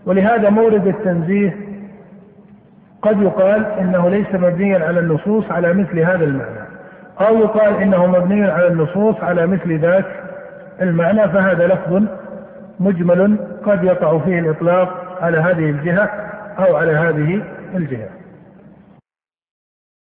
ولهذا مورد التنزيه قد يقال إنه ليس مبنيا على النصوص على مثل هذا المعنى. أو يقال إنه مبني على النصوص على مثل ذاك المعنى فهذا لفظ مجمل قد يقع فيه الإطلاق على هذه الجهة أو على هذه الجهة.